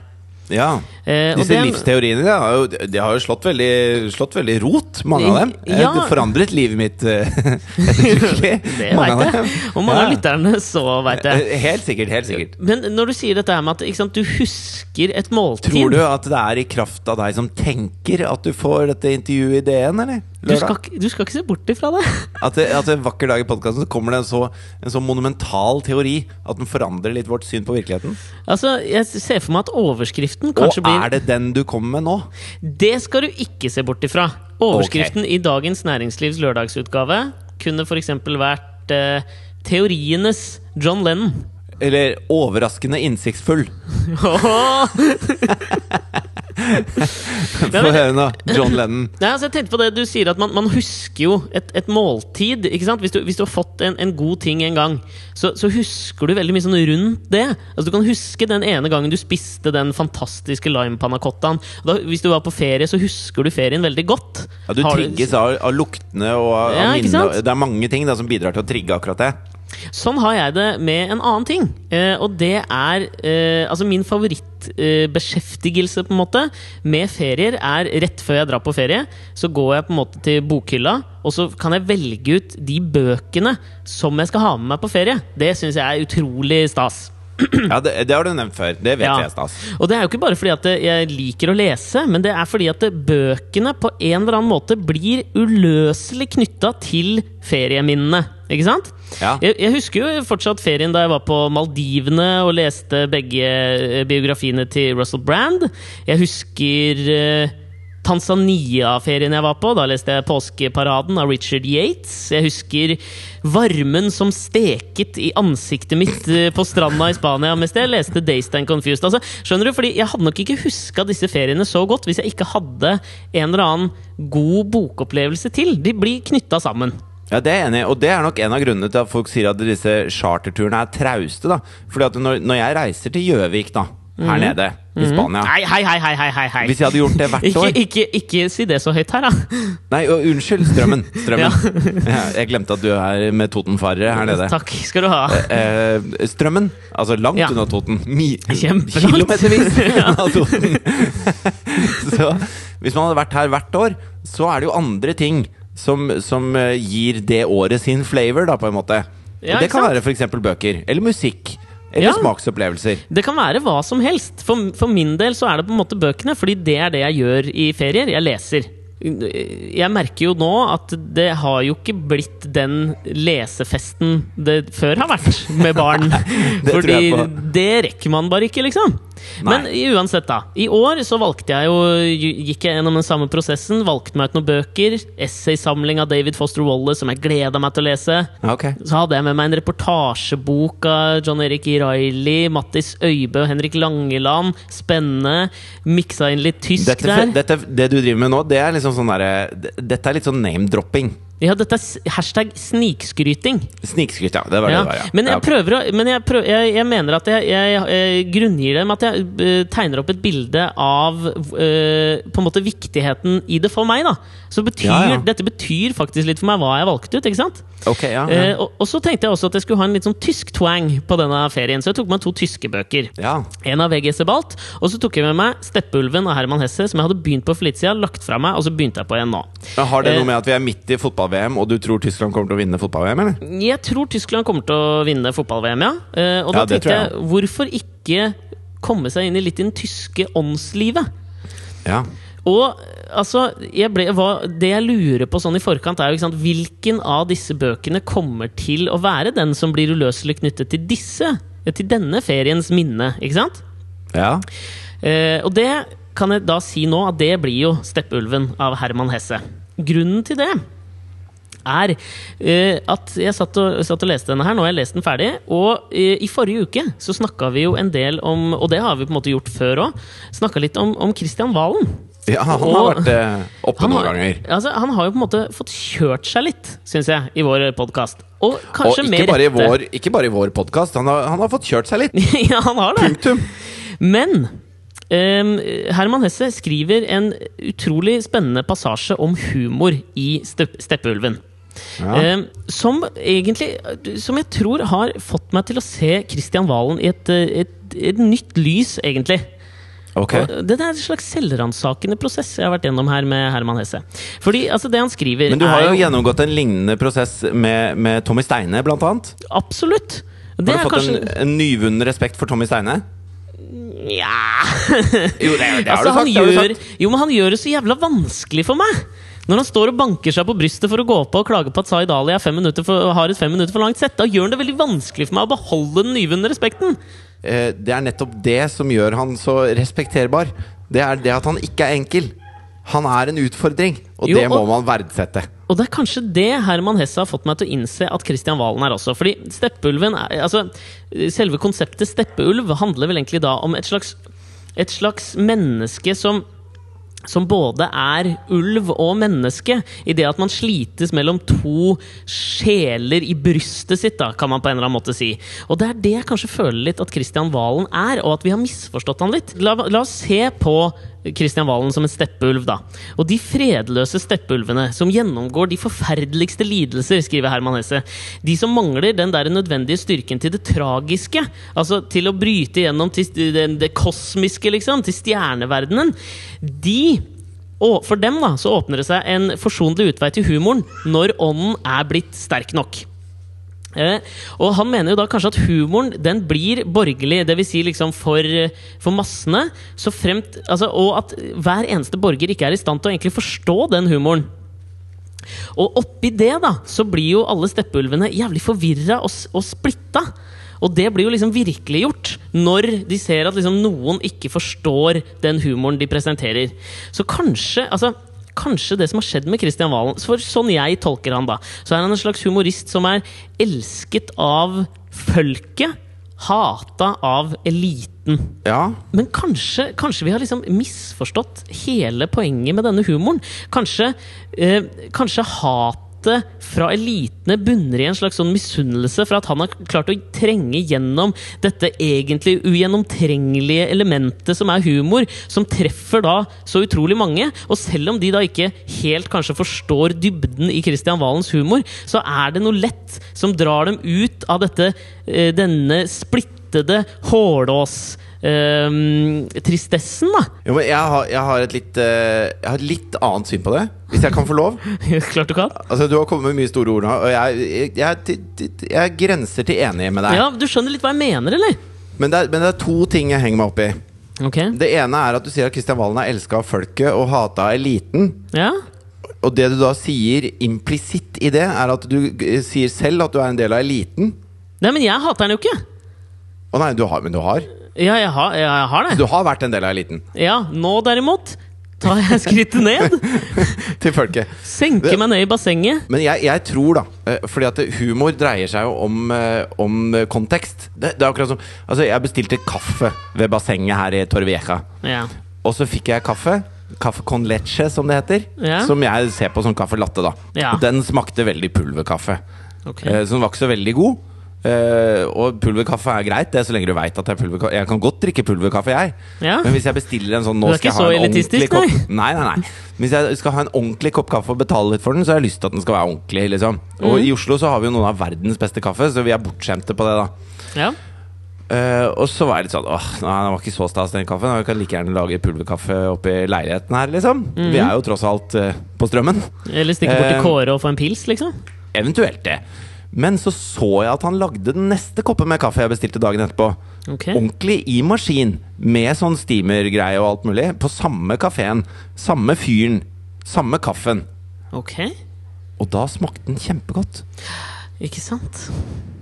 Ja. Eh, Disse den- livsteoriene de har jo, de har jo slått, veldig, slått veldig rot, mange av dem. Ja. Det forandret livet mitt eh, *laughs* ettertrykkelig. *laughs* Det Mange vet jeg. Og mange av Ja. lytterne så veit jeg. Eh, Helt sikkert. helt sikkert Men når du sier dette her med at sant, du husker et måltid Tror du at det er i kraft av deg som tenker at du får dette intervjuet i DN, eller? Du skal, du skal ikke se bort ifra det. *laughs* At, det, at en vakker dag i podkasten kommer det en så, en så monumental teori at den forandrer litt vårt syn på virkeligheten? Altså, Jeg ser for meg at overskriften Og kanskje blir er det den du kommer med nå? Det skal du ikke se bort ifra. Overskriften i Dagens Næringslivs lørdagsutgave kunne f.eks. vært eh, 'Teorienes John Lennon'. Eller overraskende innsiktsfull? *laughs* *laughs* Få høre nå. John Lennon. *laughs* Nei, altså jeg tenkte på det Du sier at man, man husker jo et, et måltid. Ikke sant? Hvis du, hvis du har fått en, en, god ting en gang, så, så, husker du veldig mye sånn rundt det. Altså Du kan huske den ene gangen du spiste den fantastiske limepannacottaen. Hvis du var på ferie, så husker du ferien veldig godt. Ja, Du trigges av, av, luktene og av, ja, minnene. Det er mange ting da, som bidrar til å trigge akkurat det. Sånn har jeg det med en annen ting. Eh, og det er eh, Altså, min favorittbeskjeftigelse, eh, på en måte, med ferier er rett før jeg drar på ferie, så går jeg på en måte til bokhylla, og så kan jeg velge ut de bøkene som jeg skal ha med meg på ferie. Det syns jeg er utrolig stas. Ja, det, det, har du nevnt før. Det vet ja. jeg stas. Og det er jo ikke bare fordi at jeg liker å lese, men det er fordi at bøkene på en eller annen måte blir uløselig knytta til ferieminnene. Ikke sant? Ja. Jeg, jeg, husker jo fortsatt ferien da jeg var på Maldivene og leste begge eh, biografiene til Russell Brand. Jeg husker uh, Tanzania-ferien jeg var på. Da leste jeg 'Påskeparaden' av Richard Yates. Jeg husker varmen som steket i ansiktet mitt uh, på stranda i Spania mens jeg leste 'Dazed and Confused'. Altså, skjønner du? Fordi Jeg hadde nok ikke huska disse feriene så godt hvis jeg ikke hadde en eller annen god bokopplevelse til. De blir knytta sammen. Ja, det er jeg enig i, og det er nok en av grunnene til at folk sier at disse charterturene er trauste. da Fordi at når, når jeg reiser til Gjøvik, da, her mm. nede i mhm. Spania hei, hei, hei, hei, hei. Hvis jeg hadde gjort det hvert ikke, år ikke, ikke, si det så høyt her, da. Nei, og, unnskyld. Strømmen. Strømmen. *laughs* ja. jeg glemte at du er med Totenfarere her nede. Takk skal du ha. Eh, eh strømmen. Altså langt ja. unna Toten. Mi. Kilometervis *laughs* unna Toten. *laughs* så hvis man hadde vært her hvert år, så er det jo andre ting som, som eh, gir det året sin flavor, da, på en måte. Ja, og det kan være f.eks. bøker. Eller musikk. Eller ja. smaksopplevelser. Det kan være hva som helst. For, for, min del så er det på en måte bøkene, fordi det er det jeg gjør i ferier. Jeg leser. Jeg merker jo nå at det har jo ikke blitt den lesefesten det før har vært med barn. *laughs* fordi det rekker man bare ikke, liksom. Men uansett, da. I år så valgte jeg jo Gikk jeg gjennom den samme prosessen. Valgte meg ut noen bøker. Essaysamling av David Foster Wallace som jeg gleda meg til å lese. Okay. Så hadde jeg med meg en reportasjebok av John Erik E. Riley, Mattis Øybø, Henrik Langeland. Spennende. Miksa inn litt tysk dette, der. Dette, det du driver med nå, det er liksom sånn derre Dette er litt sånn name-dropping. Ja, dette er hashtag snikskryting. Snikskryt, ja. Det var ja. det det var, ja. Men jeg prøver å Men jeg, prøver, jeg, jeg mener at jeg, jeg, jeg, grunngir det med at jeg uh, tegner opp et bilde av uh, På en måte viktigheten i det for meg, da. Så betyr, ja, dette betyr faktisk litt for meg hva jeg valgte ut, ikke sant? Okay, ja, ja. Uh, og, og, så tenkte jeg også at jeg skulle ha en litt sånn tysk twang på denne ferien, så jeg tok med to tyske bøker. Ja. En av VG Sebalt, og så tok jeg med meg 'Steppeulven' av Herman Hesse, som jeg hadde begynt på for litt siden, lagt fra meg, og så begynte jeg på en nå. Har det noe med at vi er midt i fotball-VM, og du tror Tyskland kommer til å vinne fotball-VM, eller? Jeg tror Tyskland kommer til å vinne fotball-VM, ja. Uh, og da tenkte jeg, jeg, hvorfor ikke komme seg inn i litt i den tyske åndslivet? Ja. Og altså, jeg ble, hva, Det jeg lurer på sånn i forkant, er jo sant, hvilken av disse bøkene kommer til å være den som blir uløselig knyttet til disse? Til denne feriens minne, ikke sant? Ja. Eh, og det kan jeg da si nå, at det blir jo 'Steppulven' av Herman Hesse. Grunnen til det er uh, at jeg satt og, satt og, leste denne her. Nå har jeg lest den ferdig. Og uh, i forrige uke så snakka vi jo en del om, og det har vi på en måte gjort før òg, snakka litt om, om Christian Valen. Ja, han og, har vært eh, oppe noen har, ganger. Altså, han har jo på en måte fått kjørt seg litt, syns jeg, i vår podkast. Og og ikke, bare i vår, ikke bare i vår podkast, han, han, har fått kjørt seg litt. *laughs* ja, han har det. Punktum. Men um, Herman Hesse skriver en utrolig spennende passasje om humor i Steppeulven. Ja. Um, som egentlig Som jeg tror har fått meg til å se Kristian Valen i et, et, et nytt lys, egentlig. Okay. det er en slags selvransakende prosess jeg har vært gjennom her med Herman Hesse. Fordi altså, det han skriver Men du har jo, jo gjennomgått en lignende prosess med, med Tommy Steine, blant annet? Absolutt. Det har du fått kanskje... en, en nyvunnen respekt for Tommy Steine? Nja Jo, det, det har altså, du sagt. Gjør, jo, men han gjør det så jævla vanskelig for meg! Når han står og banker seg på brystet for å gå på og klage på at Zaid Ali har et fem minutter for langt sett, da gjør han det veldig vanskelig for meg å beholde den nyvunne respekten. Eh, det er nettopp det som gjør han så respekterbar. det er det at han ikke er enkel. Han er en utfordring, og Jo, det må og- man verdsette. Og det er kanskje det Herman Hesse har fått meg til å innse at Kristian Valen er også. Fordi steppeulven er, altså, Selve konseptet steppeulv handler vel egentlig da om et slags, et slags menneske som som både er ulv og menneske, i det at man slites mellom to sjeler i brystet sitt, da, kan man på en eller annen måte si. Og det er det jeg kanskje føler litt at Kristian Valen er, og at vi har misforstått han litt. La, la oss se på Kristian Valen som en steppeulv, da. Og de fredløse steppeulvene som gjennomgår de forferdeligste lidelser, skriver Herman Hesse. De som mangler den der nødvendige styrken til det tragiske, altså til å bryte gjennom til det, kosmiske, liksom, til stjerneverdenen, de og for dem da, så åpner det seg en forsonlig utvei til humoren når ånden er blitt sterk nok. Eh, og han mener jo da kanskje at humoren den blir borgerlig, dvs. Si liksom for, for massene. Fremt, altså, og at hver eneste borger ikke er i stand til å egentlig forstå den humoren. Og oppi det da, så blir jo alle steppeulvene jævlig forvirra og, og splitta. Og det blir jo liksom virkeliggjort når de ser at liksom noen ikke forstår den humoren de presenterer. Så kanskje altså, Kanskje det som har skjedd med Kristian Valen For sånn jeg tolker han, da, så er han en slags humorist som er elsket av folket, hata av eliten. Ja, Men kanskje, kanskje vi har liksom misforstått hele poenget med denne humoren? Kanskje, eh, kanskje hatet fra elitene bunner i en slags sånn misunnelse for at han har klart å trenge gjennom dette egentlig ugjennomtrengelige elementet som er humor, som treffer da så utrolig mange. Og selv om de da ikke helt kanskje forstår dybden i Kristian Valens humor, så er det noe lett som drar dem ut av dette, eh, denne splittede hårlås ehm, tristessen, da. jo, men jeg har, jeg, har et litt, eh, jeg har et litt annet syn på det, hvis jeg kan få lov. *laughs* Klart du kan. Altså, Du har kommet med mye store ord nå, og jeg, jeg, jeg, jeg grenser til enig med deg. Ja, Du skjønner litt hva jeg mener, eller? Men, det er, men det er to ting jeg henger meg opp i. Okay. Det ene er at du sier at Kristian Valen er elska av folket og hata av eliten. Ja. Og det du da sier implisitt i det, er at du eh, sier selv at du er en del av eliten. Nei, men jeg hater den jo ikke. Å nei, du har, men du har. Ja, jeg har, jeg har det. Du har vært en del av eliten. Ja, nå derimot tar jeg *laughs* skrittet ned. *laughs* Til folket. Senker meg ned i bassenget. Men jeg, jeg tror, da eh, Fordi at humor dreier seg jo om, eh, om kontekst. Det, det er akkurat som Altså, jeg bestilte kaffe ved bassenget her i Torvieja. Ja. Og så fikk jeg kaffe. Kaffe con leche, som det heter. Ja. Som jeg ser på som kaffe latte, da. Ja. Den smakte veldig pulverkaffe. Ok. Eh, så den var ikke så veldig god. Eh, og pulverkaffe er greit, det er så lenge du veit at det er pulverkaffe. Jeg kan godt drikke pulverkaffe, jeg. Ja. Men hvis jeg bestiller en sånn nå skal jeg ha så en ordentlig elitistisk, kopp Nei, nei, nei. Hvis jeg skal ha en ordentlig kopp kaffe og betale litt for den, så har jeg lyst til at den skal være ordentlig. liksom Og Mhm. i Oslo så har vi jo noen av verdens beste kaffe, så vi er bortskjemte på det, da. Ja. Uh, og så var jeg litt sånn Åh, nei, den var ikke så stas, den kaffen. Vi kan like gjerne lage pulverkaffe oppi leiligheten her, liksom. Mhm. Vi er jo tross alt uh, på strømmen. Eller stikke bort til Kåre og få en pils, liksom. Eventuelt det. Men så så jeg at han lagde den neste koppen med kaffe jeg bestilte dagen etterpå. Okay. Ordentlig i maskin, med sånn steamer-greie og alt mulig. På samme kafeen. Samme fyren. Samme kaffen. Ok. Og da smakte den kjempegodt. Ikke sant?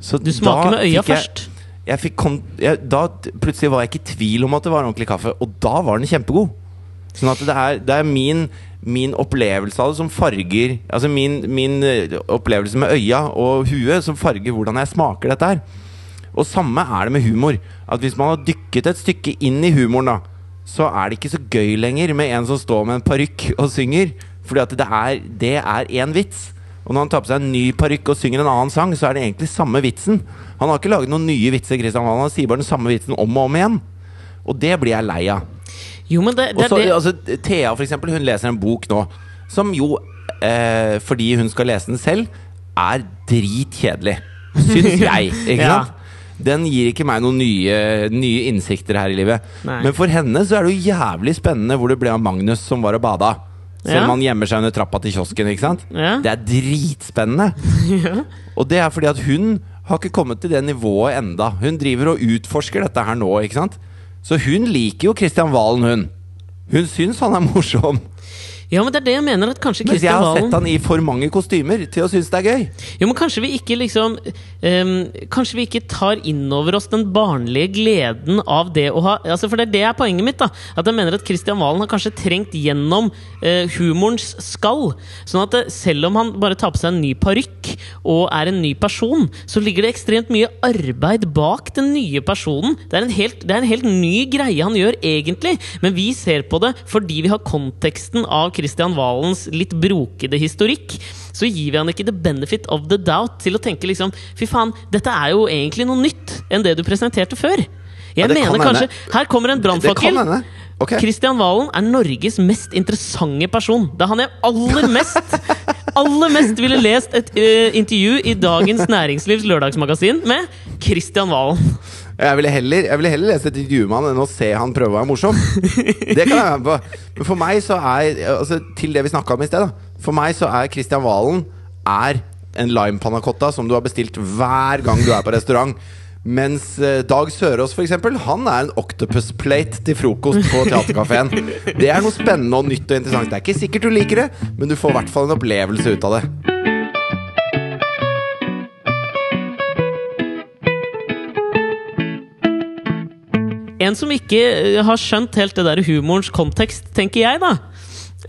Så Du smaker med øya jeg- først. Jeg fikk kon jeg, da plutselig var jeg ikke i tvil om at det var ordentlig kaffe, og da var den kjempegod. Sånn at det er, det er min, min opplevelse av det som farger Altså min, min eh, opplevelse med øya og huet som farger hvordan jeg smaker dette her. Og samme er det med humor. At Hvis man har dykket et stykke inn i humoren, da så er det ikke så gøy lenger med en som står med en parykk og synger. Fordi at det er, det er én vits. Og når han tar på seg en ny parykk og synger en annen sang, så er det egentlig samme vitsen. Han har ikke laget noen nye vitser, Christian. Han sier bare den samme vitsen om og om igjen. Og det blir jeg lei av. Jo, men det, det så, er det altså, Thea for eksempel, hun leser en bok nå som jo, eh, fordi hun skal lese den selv, er dritkjedelig. Syns *laughs* jeg. Ikke Ja. sant? Den gir ikke meg noen nye, nye innsikter her i livet. Nei. Men for henne så er det jo jævlig spennende hvor det ble av Magnus som var og bada. Selv om Ja. han gjemmer seg under trappa til kiosken. ikke sant? Ja. Det er dritspennende. *laughs* Og det er fordi at hun har ikke kommet til det nivået enda Hun driver og utforsker dette her nå. ikke sant? Så hun liker jo Kristian Valen, hun. Hun syns han er morsom. Ja, men det er det jeg mener at kanskje Mens jeg har sett han i for mange kostymer til å synes det er gøy. Jo, men kanskje vi ikke liksom um, Kanskje vi ikke tar inn over oss den barnlige gleden av det å ha altså For det er det er poenget mitt. da At jeg mener at Kristian Valen har kanskje trengt gjennom uh, humorens skall. Sånn at det, selv om han bare tar på seg en ny parykk og er en ny person, så ligger det ekstremt mye arbeid bak den nye personen. Det er en helt, det er en helt ny greie han gjør, egentlig. Men vi ser på det fordi vi har konteksten av Kristian Valens litt brokede historikk. Så gir vi han ikke the benefit of the doubt til å tenke liksom Fy faen, dette er jo egentlig noe nytt enn det du presenterte før. Jeg Ja, mener kan kanskje. Her kommer en brannfakkel. Okay. Ok. Kristian Valen er Norges mest interessante person. Det er han jeg aller mest *laughs* Aller mest ville lest et uh, intervju i Dagens Næringslivs lørdagsmagasin med Kristian Valen. Jeg ville heller, jeg ville heller lese et intervju med han enn å se han prøve å være morsom. Det kan jeg være med på. Men for meg så er altså, Til det vi snakka om i sted, da. For meg så er Kristian Valen er en lime panna cotta som du har bestilt hver gang du er på restaurant. Mens eh, Dag Sørås for eksempel, han er en octopus plate til frokost på Theatercaféen. Det er noe spennende og nytt og interessant. Det er ikke sikkert du liker det, men du får i hvert fall en opplevelse ut av det. En som ikke eh, har skjønt helt det der humorens kontekst, tenker jeg, da.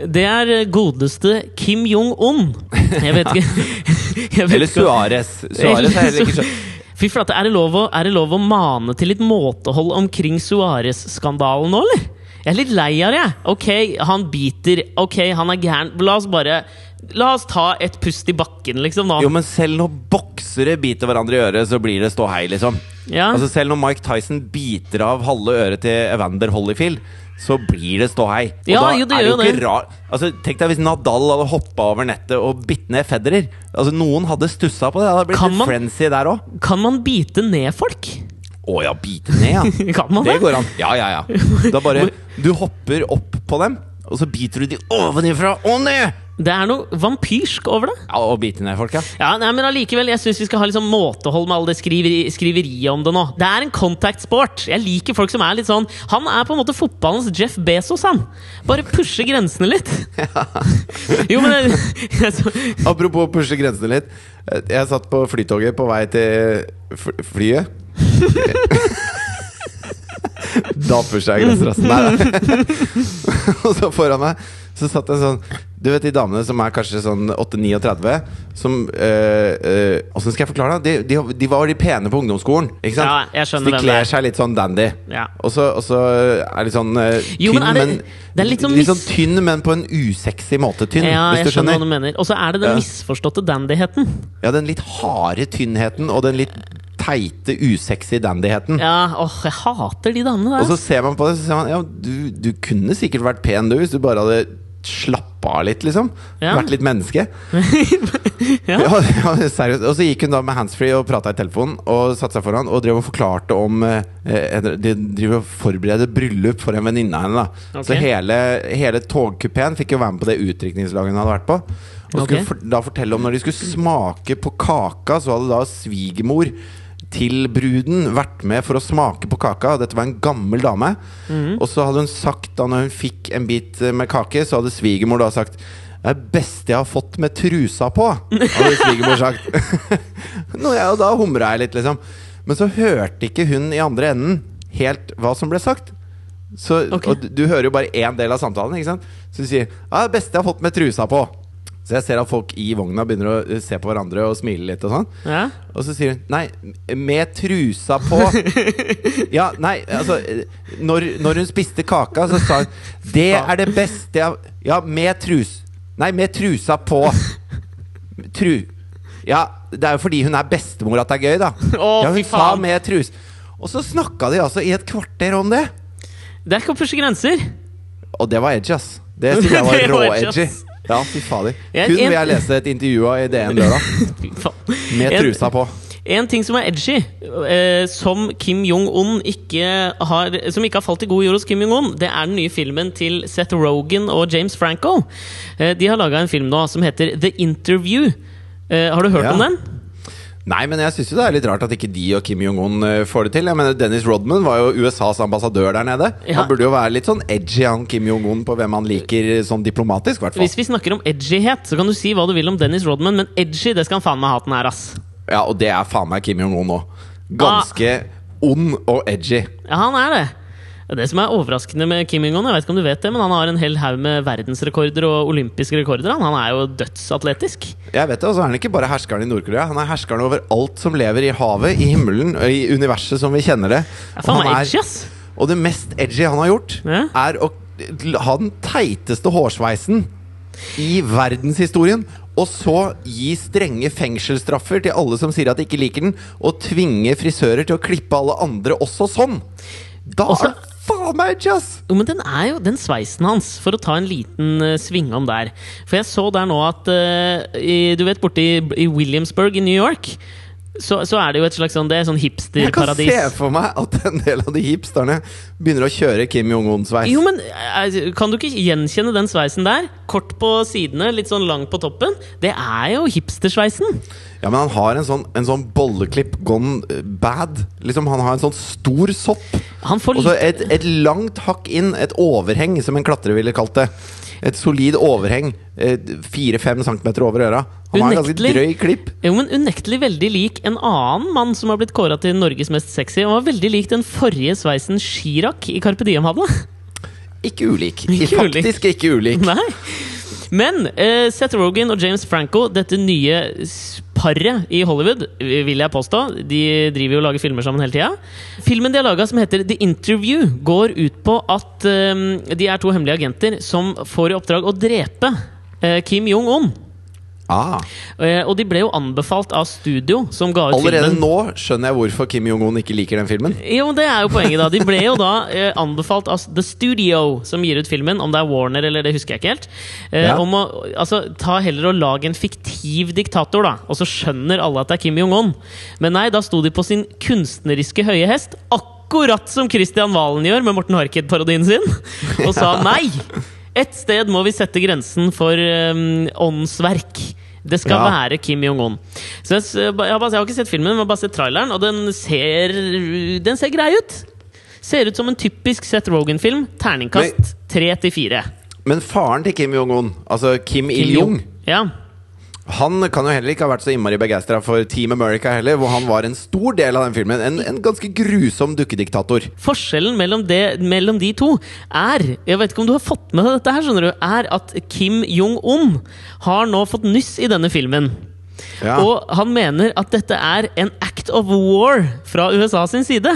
Det er eh, godeste Kim Jong-un. Jeg vet ikke *laughs* jeg vet Eller Suarez Suárez. Suárez er heller ikke skjønt. *laughs* Fy flate, er, det lov å- er det lov å mane til litt måtehold omkring Suárez-skandalen nå, eller? Jeg er litt lei av det. Ok, han biter. Ok, han er gæren. La oss bare La oss ta et pust i bakken, liksom, nå. Jo, men selv når boksere biter hverandre i øret, så blir det ståhei, liksom. Ja. Altså Selv når Mike Tyson biter av halve øret til Evander Holyfield, så blir det ståhei. Og Ja, da jo, det er det jo ikke rart rar Altså Tenk deg hvis Nadal hadde hoppa over nettet og bitt ned Federer. Altså Noen hadde stussa på det. Det hadde blitt Kan litt man- frenzy der òg. Kan man bite ned folk? Å ja, bite ned, ja. *laughs* Kan man Det det? går an. Ja, ja, ja. *laughs* Da bare Du hopper opp på dem, og så biter du de ovenifra og ned! Det er noe vampyrsk over det. Ja, Og bite ned folk, ja. Ja, nei, men allikevel, Jeg syns vi skal ha sånn måtehold med all det skriveri, skriveriet om det nå. Det er en contact sport. Jeg liker folk som er litt sånn Han er på en måte fotballens Jeff Bezos, han. Bare pushe grensene litt. Ja. *laughs* Jo, men det, jeg, så, Apropos pushe grensene litt. Jeg satt på flytoget på vei til flyet. *laughs* Da pusha jeg grenser, ass. Nei, nei. *laughs* Og så foran meg så satt en sånn Du vet de damene som er kanskje sånn 8-39, som øh, øh, skal jeg forklare det? De, de, de var de pene på ungdomsskolen. Ikke sant? Ja, jeg skjønner så de kler er. seg litt sånn dandy. Ja. Og så og så er de sånn øh, Jo, tynn, men det- men, det litt sånn litt sånn tynn, men på en usexy måte tynn. ja, hvis du skjønner hva skjønner. du mener. Og så er det den misforståtte dandyheten. Ja, den litt harde tynnheten og den litt teite, usexy dandyheten. Ja, åh, jeg hater de damene Og så ser man på det, så ser man Ja, du, du kunne sikkert vært pen, du, hvis du bare hadde slappa av litt, liksom. Ja. Vært litt menneske. *laughs* Ja. Ja, seriøst. Og så gikk hun da med handsfree og prata i telefonen og satte seg foran og drev og forklarte om eh, eh, De driver og forbereder bryllup for en venninne av henne. da Så hele, hele togkupeen fikk jo være med på det utdrikningslaget hun hadde vært på. Og skulle Ok. for, da fortelle om når de skulle smake på kaka, så hadde da svigermor til bruden vært med for å smake på kaka. Dette var en gammel dame. Mhm. Og så hadde hun sagt, da når hun fikk en bit eh, med kake, så hadde svigermor da sagt det er det beste jeg har fått med trusa på, hadde svigermor sagt. *laughs* Nå, ja, da humra jeg litt, liksom. Men så hørte ikke hun i andre enden helt hva som ble sagt. Så, okay. Og du, du hører jo bare én del av samtalen. Ikke sant? Så du sier ja, 'det beste jeg har fått med trusa på'. Så jeg ser at folk i vogna begynner å eh, se på hverandre og smile litt. Og sånn Ja. Og så sier hun 'nei, med trusa på'. *laughs* Ja, nei, altså Når, når hun spiste kaka, så sa hun 'det er det beste jeg Ja, med trus Nei, med trusa på. Tru... Ja, det er jo fordi hun er bestemor at det er gøy, da. Oh, ja, hun sa med trus. Og så snakka de altså i et kvarter om det! Det er ikke å pushe grenser. Og det var edgy, ass. Det synes jeg var *laughs* var rå-edgy. Ja, fy fader. Kun vil jeg lese et intervju av i DN lørdag. *laughs* Med trusa på. En ting som er edgy, eh, som Kim Jong-un ikke har Som ikke har falt i god jord hos Kim Jong-un, det er den nye filmen til Seth Rogan og James Franco. Eh, de har laga en film nå som heter The Interview. Eh, har du hørt Ja. om den? Nei, men jeg syns det er litt rart at ikke de og Kim Jong-un eh, får det til. Jeg mener Dennis Rodman var jo USAs ambassadør der nede. Ja. Han burde jo være litt sånn edgy, han Kim Jong-un, på hvem han liker sånn diplomatisk, i. Hvis vi snakker om edgyhet, så kan du si hva du vil om Dennis Rodman, men edgy, det skal han faen meg ha den her, ass. Ja, og det er faen meg Kim Jong-un òg. Ganske ond og edgy. Ja, han er det. Det som er overraskende med Kim Jong-un, jeg vet ikke om du vet det, men han har en hel haug med verdensrekorder og olympiske rekorder. Han, er jo dødsatletisk. Jeg vet det, og så er han ikke bare herskeren i Nord-Korea. Han er herskeren over alt som lever i havet, i himmelen, og i universet som vi kjenner det. Ja, Og han er- edgy, ass. Og det mest edgy han har gjort, Ja. er å ha den teiteste hårsveisen i verdenshistorien. Og så gi strenge fengselsstraffer til alle som sier at de ikke liker den, og tvinge frisører til å klippe alle andre også sånn. Da Også- faen meg ass! Jo, men den er jo den sveisen hans, for å ta en liten uh, svingom der. For jeg så der nå at uh, i, Du vet borte i, i Williamsburg i New York, så, så er det jo et slags sånn Det er sånn Jeg kan se for meg at en del av de hipsterne begynner å kjøre Kim Jong-un-sveis. Jo, men eh, Kan du ikke gjenkjenne den sveisen der? Kort på sidene, litt sånn lang på toppen. Det er jo hipstersveisen. Ja, men han har en sånn, en sånn bolleklipp gone eh, bad. Liksom, han har en sånn stor sopp. Han får Og så et, et langt hakk inn, et overheng, som en klatrer ville kalt det. Et solid overheng. Fire-fem centimeter over øra. Han har en ganske drøy klipp. Jo, men unektelig veldig lik en annen mann som har blitt kåra til Norges mest sexy. Han var veldig lik den forrige sveisen Chirag i Carpe Diem hadde. Ikke ulik. Ikke ulik. Faktisk ikke ulik. Nei. Men uh, Seth Rogan og James Franco, dette nye paret i Hollywood, vil jeg påstå De driver jo og lager filmer sammen hele tida. Filmen de har laga som heter The Interview, går ut på at um, de er to hemmelige agenter som får i oppdrag å drepe uh, Kim Jong-un. Ah, Eh, og de ble jo anbefalt av studio, som ga ut allerede filmen. nå skjønner jeg hvorfor Kim Jong-un ikke liker den filmen. Jo, det er jo poenget, da. De ble jo da eh, anbefalt av The Studio, som gir ut filmen. Om det er Warner eller det husker jeg ikke helt. Eh, Ja. Om å altså, ta heller og lage en fiktiv diktator, da. Og så skjønner alle at det er Kim Jong-un. Men nei, da sto de på sin kunstneriske høye hest. Akkurat som Christian Valen gjør med Morten Harket-parodien sin. Og sa *laughs* nei! Et sted må vi sette grensen for um, åndsverk. Det skal Ja. være Kim Jong-un. Så jeg, s- jeg, har bare- jeg har ikke sett filmen, men jeg har bare sett traileren, og den ser, den ser grei ut. Ser ut som en typisk Seth Rogan-film. Terningkast tre til fire. Men faren til Kim Jong-un, altså Kim Il-jung, Ja. Han kan jo heller ikke ha vært så innmari begeistra for Team America heller, hvor han var en stor del av den filmen. En, en ganske grusom dukkediktator. Forskjellen mellom, det, mellom de to er Jeg vet ikke om du har fått med deg dette, her, skjønner du Er at Kim Jong-un har nå fått nyss i denne filmen. Ja. Og han mener at dette er en act of war fra USA sin side.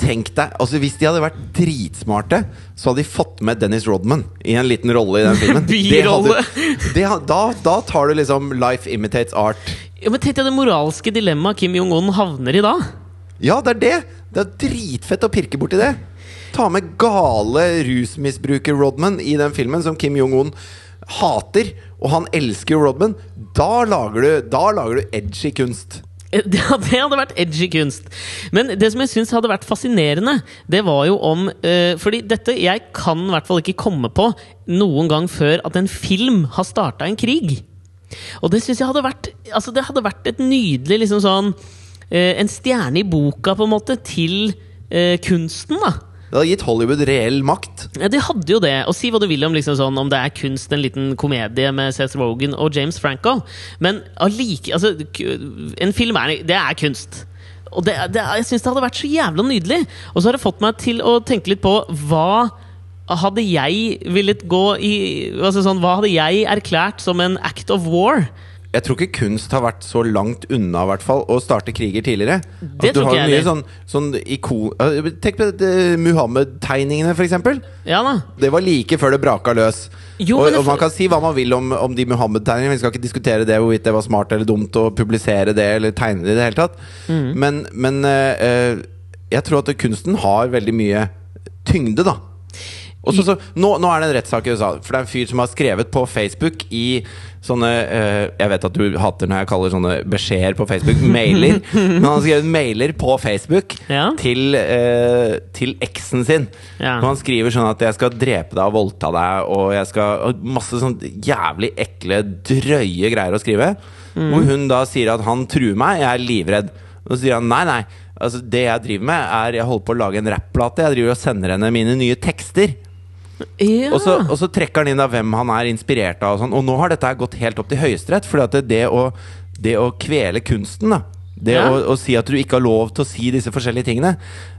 Tenk deg, altså Hvis de hadde vært dritsmarte, så hadde de fått med Dennis Rodman i en liten rolle i den *laughs* filmen. Det hadde- *laughs* det da, da tar du liksom Life imitates art. Ja, men Tenk deg det moralske dilemmaet Kim Jong-un havner i da. Ja, det er det! Det er dritfett å pirke borti det. Ta med gale rusmisbruker Rodman i den filmen, som Kim Jong-un hater. Og han elsker jo Rodman. Da lager du, da lager du edgy kunst. *laughs* Det hadde, vært edgy kunst. Men det som jeg syns hadde vært fascinerende, det var jo om uh, Fordi dette Jeg kan i hvert fall ikke komme på noen gang før at en film har starta en krig. Og det syns jeg hadde vært Altså det hadde vært et nydelig liksom sånn uh, En stjerne i boka, på en måte, til uh, kunsten, da. Det hadde gitt Hollywood reell makt. Ja, De hadde jo det. Og si hva du vil om liksom sånn, om det er kunst, en liten komedie med Seth Rogan og James Franco. Men allike altså, En film er, det er kunst. Og det, det, jeg syns det hadde vært så jævla nydelig. Og så har det fått meg til å tenke litt på hva hadde jeg villet gå i altså sånn, Hva hadde jeg erklært som en act of war? Jeg tror ikke kunst har vært så langt unna hvert fall å starte kriger tidligere. Det tror ikke jeg sånn, sånn ikon... øh, Tenk på det, Muhammed-tegningene, f.eks. Ja da. Det var like før det braka løs. Jo, og, det- og man kan si hva man vil om, om de Muhammed-tegningene. Vi skal ikke diskutere det hvorvidt det var smart eller dumt å publisere det eller tegne det i det hele tatt. Mm. Men, men øh, jeg tror at kunsten har veldig mye tyngde, da. Og så, så, nå, nå er det en rettssak i USA, for det er en fyr som har skrevet på Facebook i sånne øh, Jeg vet at du hater når jeg kaller sånne beskjeder på Facebook *laughs* mailer, men han har skrevet mailer på Facebook Ja. til, øh, til eksen sin. Ja. Og han skriver sånn at 'jeg skal drepe deg og voldta deg', og jeg skal og Masse sånn jævlig ekle, drøye greier å skrive. Hvor hun da sier at han truer meg, jeg er livredd. Og så sier han nei, nei. Altså, det jeg driver med, er Jeg holder på å lage en rapplate. Jeg driver og sender henne mine nye tekster. Ja. Og så, og så trekker han inn av hvem han er inspirert av. Og, sånn. og nå har dette gått helt opp til Høyesterett. For det, det, å, det å kvele kunsten, da det Ja. å, å si at du ikke har lov til å si disse forskjellige tingene,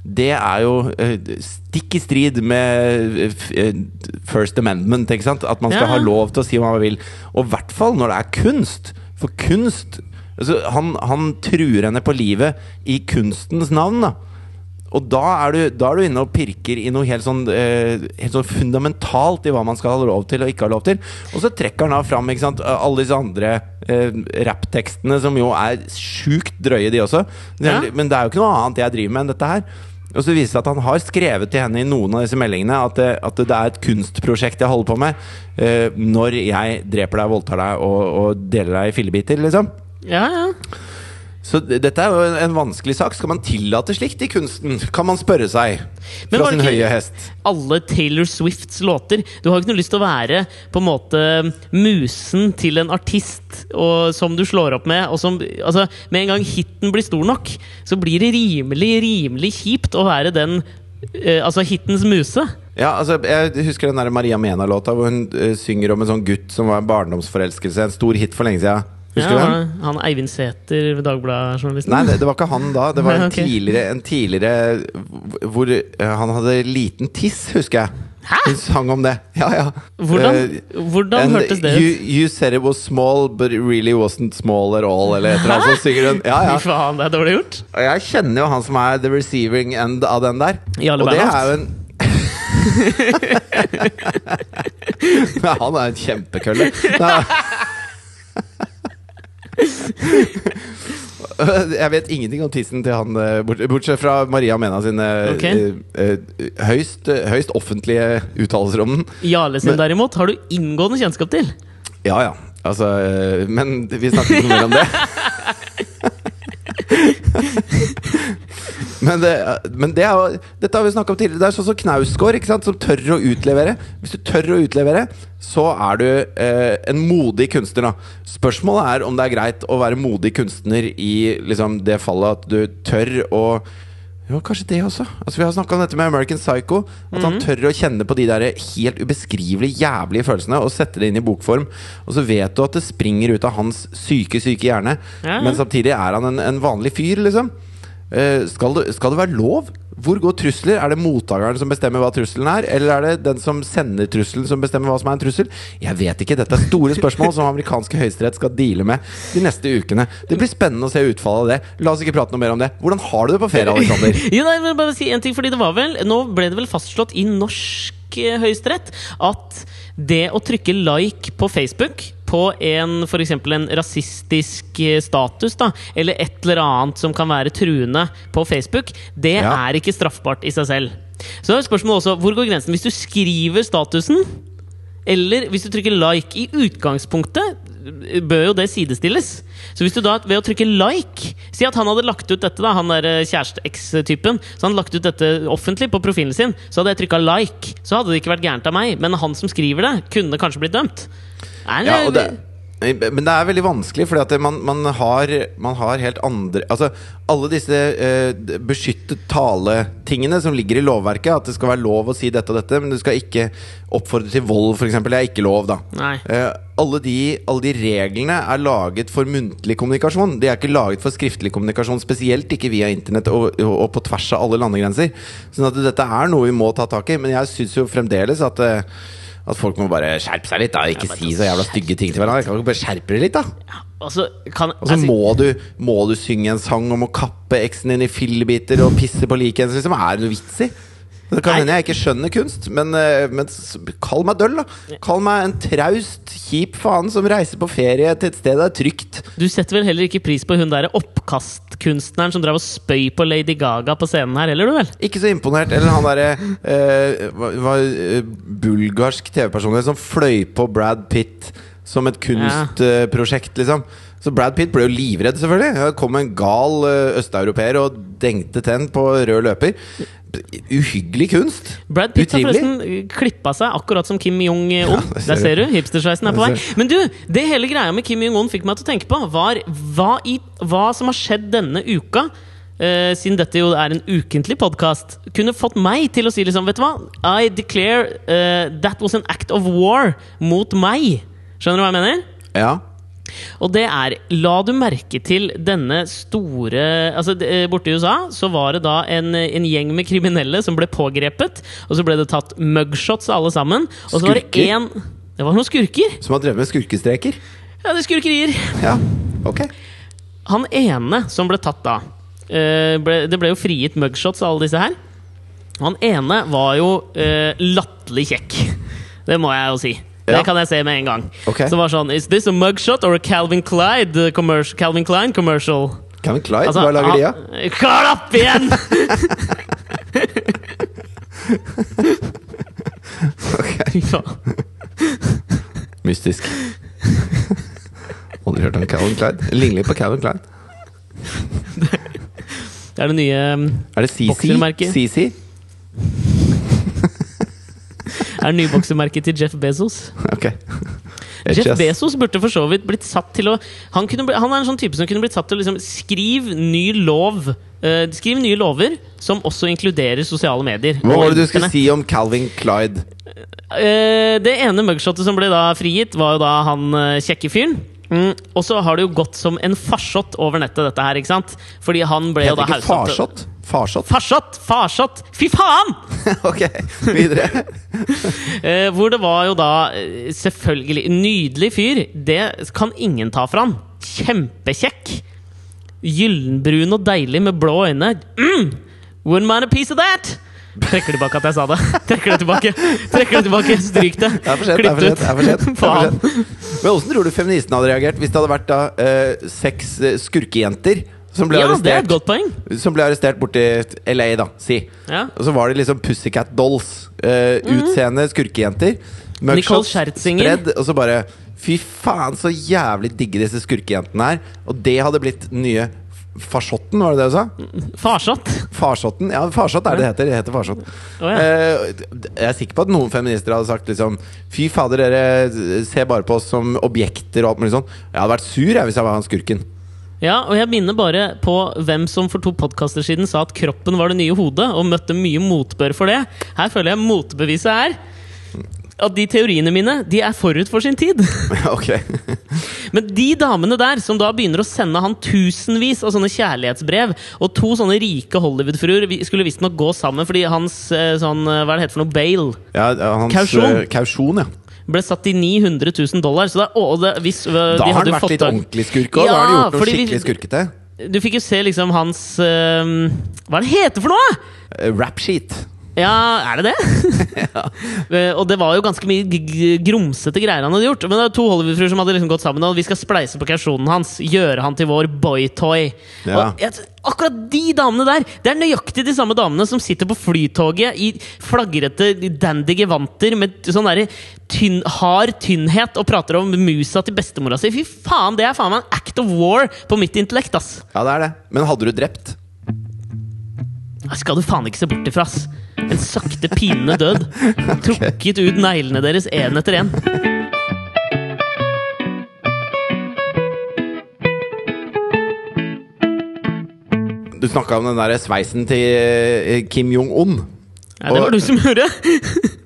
det er jo eh, stikk i strid med eh, eh, First Amendment. Ikke sant? At man skal Ja. ha lov til å si hva man vil. Og i hvert fall når det er kunst. For kunst altså, han, han truer henne på livet i kunstens navn. da og da er, du, da er du inne og pirker i noe helt sånn, eh, helt sånn fundamentalt i hva man skal ha lov til og ikke ha lov til. Og så trekker han da fram sant, alle disse andre eh, rapptekstene, som jo er sjukt drøye, de også. Ja. Men det er jo ikke noe annet jeg driver med enn dette her. Og så viser det seg at han har skrevet til henne i noen av disse meldingene at det, at det er et kunstprosjekt jeg holder på med eh, når jeg dreper deg, voldtar deg og, og deler deg i fillebiter, liksom. ja, ja. Så dette er jo en, en vanskelig sak. Skal man tillate slikt i kunsten? Kan man spørre seg. Men Fra sin høye hest. alle Taylor Swifts låter. Du har ikke noe lyst til å være på en måte musen til en artist og, som du slår opp med. Og som, altså, med en gang hiten blir stor nok, så blir det rimelig, rimelig kjipt å være den eh, Altså hitens muse. Ja, altså, jeg husker den der Maria Mena-låta hvor hun uh, synger om en sånn gutt som var en barndomsforelskelse. En stor hit for lenge siden. Husker Ja, den? han Eivind Sæther, Dagbladet-journalisten. Nei, det, det var ikke han da. Det var *laughs* en okay. tidligere, en tidligere hvor uh, han hadde liten tiss, husker jeg. Hæ? Hun sang om det. Ja, ja. Hvordan, Eh, hvordan uh, hørtes det ut? you said it was small, but it really wasn't small at all. Eller et eller annet. Så synger hun. Ja, ja. Faen, det er dårlig gjort. Og jeg kjenner jo han som er the receiving end av den der. Og det er jo en *laughs* *laughs* Nei, han er en kjempekølle. Nei. *laughs* Jeg vet ingenting om tissen til han, eh, bortsett fra Maria Mena sine eh, eh, høyst, høyst offentlige uttalelser om den. Jarle sin derimot har du inngående kjennskap til. Ja ja, altså Men vi snakker ikke mer om det. *laughs* Men, det, men det er dette har vi snakka om tidligere. Det er sånn som Knausgård, som tør å utlevere. Hvis du tør å utlevere, så er du eh, en modig kunstner. Da. Spørsmålet er om det er greit å være modig kunstner i liksom, det fallet at du tør å jo, kanskje det også. Altså, vi har snakka om dette med American Psycho. At han tør å kjenne på de der helt ubeskrivelig jævlige følelsene og sette det inn i bokform. Og så vet du at det springer ut av hans syke, syke hjerne. Ja. Men samtidig er han en, en vanlig fyr, liksom. Eh, skal, det, skal det være lov? Hvor går trusler? Er det mottakeren som bestemmer hva trusselen er? Eller er det den som sender trusselen, som bestemmer hva som er en trussel? Jeg vet ikke. Dette er store spørsmål som amerikanske høyesterett skal deale med de neste ukene. Det blir spennende å se utfallet av det. La oss ikke prate noe mer om det. Hvordan har du det på ferie, Alexander? *laughs* Jo, nei, men bare si en ting, fordi det var vel Nå ble det vel fastslått i norsk eh, høyesterett at det å trykke like på Facebook på en eksempel en rasistisk eh, status, da, eller et eller annet som kan være truende på Facebook, det Ja. er ikke straffbart i seg selv. Så er spørsmålet også hvor går grensen? Hvis du skriver statusen, eller hvis du trykker like i utgangspunktet, bør jo det sidestilles. Så hvis du da ved å trykke like Si at han hadde lagt ut dette, da han der eh, kjæreste-eks-typen. Så han lagt ut dette offentlig på profilen sin. Så hadde jeg trykka like. Så hadde det ikke vært gærent av meg. Men han som skriver det, kunne kanskje blitt dømt. Nei, Ja, det, men det er veldig vanskelig, at man, man, har, man har helt andre Altså, alle disse eh, beskyttet tale-tingene som ligger i lovverket, at det skal være lov å si dette og dette, men du skal ikke oppfordre til vold, f.eks. Det er ikke lov, da. Eh, alle, de, alle de reglene er laget for muntlig kommunikasjon. De er ikke laget for skriftlig kommunikasjon, spesielt ikke via internett og, og på tvers av alle landegrenser. Sånn at dette er noe vi må ta tak i. Men jeg syns jo fremdeles at eh, at folk må bare skjerpe seg litt. da Ikke si så jævla stygge ting til hverandre. Kan du bare skjerpe deg litt, da? Altså, Og så altså, må, du, må du synge en sang om å kappe eksen din i fillebiter og pisse på liket hennes. Liksom. Er det noe vits i? Det kan hende jeg ikke skjønner kunst, men, eh, men kall meg døll, da. Kall meg en traust, kjip faen som reiser på ferie til et sted det er trygt. Du setter vel heller ikke pris på hun der oppkastkunstneren som drev og spøy på Lady Gaga på scenen her, heller, du vel? Ikke så imponert. Eller han derre eh, var, eh, bulgarsk TV-personlighet som fløy på Brad Pitt som et kunstprosjekt, liksom. Så Brad Pitt ble jo livredd, selvfølgelig. Det kom en gal eh, østeuropeer og dengte tenn på rød løper. Uhyggelig kunst. Brad Pitt har forresten klippa seg akkurat som Kim Jong-un. Ja, ser Der ser du, hipstersveisen er på vei. Men du, det hele greia med Kim Jong-un fikk meg til å tenke på, var hva, i, hva som har skjedd denne uka. Uh, siden dette jo er en ukentlig podkast, kunne fått meg til å si liksom Vet du hva? I declare uh, that was an act of war mot meg. Skjønner du hva jeg mener? Ja. Og det er La du merke til denne store Altså eh, Borte i USA så var det da en, en gjeng med kriminelle som ble pågrepet. Og så ble det tatt mugshots alle sammen. Og så var det én Det var noen skurker. Som har drevet med skurkestreker? Ja, det er skurkerier. Ja, ok. Han ene som ble tatt da eh, ble, Det ble jo frigitt mugshots av alle disse her. Han ene var jo uh, latterlig kjekk. Det må jeg jo si. Ja. Det kan jeg se med en gang. Ok. Så var sånn Is this a mugshot or a Calvin Clyde commercial, Calvin Klein commercial? Calvin Clyde, Altså, hva lager de av? han- Klapp igjen! *laughs* Ok. Mystisk. Aldri hørt om Calvin Clyde. Ligner litt på Calvin Clyde. Det er det nye um, Er det CC? Er nyboksemerket til Jeff Bezos. Ok. Jeff just... Bezos burde for så vidt blitt satt til å Han, kunne, han er en sånn type som kunne blitt satt til å liksom skrive ny lov. Uh, skriv nye lover som også inkluderer sosiale medier. Hva var det du skulle si om Calvin Clyde? Uh, det ene mugshotet som ble da frigitt, var jo da han uh, kjekke fyren. Mm, og så har det jo gått som en farsott over nettet, dette her. ikke sant? Fordi han ble jo da til- farsott? Farsott? Farsott! Farsott! Fy faen! *laughs* ok, videre. *laughs* Eh, hvor det var jo da eh, selvfølgelig Nydelig fyr. Det kan ingen ta fra han. Kjempekjekk. Gyllenbrun og deilig med blå øyne. Mm! Wouldn't mind a piece of that! Trekker tilbake at jeg sa det. *laughs* Trekker det tilbake. Trekker det tilbake. Stryk det. Det er for sent. Det er for sent. Men åssen tror du feministen hadde reagert hvis det hadde vært da eh, seks eh, skurkejenter som ble Ja, er arrestert. Som ble arrestert borti LA, da, si. Ja. Og så var det liksom Pussycat Dolls. Uh, Utseende skurkejenter. Nicole Scherzinger. spredd, og så bare Fy faen, så jævlig digge disse skurkejentene er. Og det hadde blitt nye farsotten, var det det du sa? Farsott. Farsotten? Ja, farsott er det det heter. Det heter farsott. Oh, ja. Eh, jeg er sikker på at noen feminister hadde sagt liksom Fy fader, dere ser bare på oss som objekter og alt mulig sånn. Jeg hadde vært sur jeg hvis jeg var han skurken. Ja, og jeg minner bare på hvem som for to podkaster siden sa at kroppen var det nye hodet, og møtte mye motbør for det. Her føler jeg motbeviset er at de teoriene mine de er forut for sin tid. *laughs* ok. Men de damene der som da begynner å sende han tusenvis av sånne kjærlighetsbrev, og to sånne rike Hollywood-fruer vi- skulle visstnok gå sammen fordi hans eh, sånn eh, Hva er det heter for noe? Bail Ja, hans, Kausjon. Uh, kausjon, ja. Ble satt til 900 000 dollar. Så da, å, det, hvis, eh, Da de har han vært litt ordentlig skurk òg. da har han gjort noe skikkelig vi- skurkete. Du fikk jo se liksom hans uh, Hva er det heter for noe?! Uh, Rapsheet. Ja, er det det? *laughs* ja. og det var jo ganske mye grumsete greier han hadde gjort. Men det var to Hollywood-fruer som hadde liksom gått sammen og vi skal spleise på kausjonen hans. Gjøre han til vår boytoy. Ja. Og akkurat de damene der Det er nøyaktig de samme damene som sitter på flytoget i flagrete dandy gevanter med sånn derre tynn, hard tynnhet og prater om musa til bestemora si. Fy faen, det er faen meg en act of war på mitt intellekt, ass! Ja, det er det. Men hadde du drept? Skal du faen ikke se bort ifra, ass. En sakte, pinende død. Trukket ut neglene deres én etter én. Du snakka om den der sveisen til eh, Kim Jong-un. Ja, det var du som gjorde! *laughs*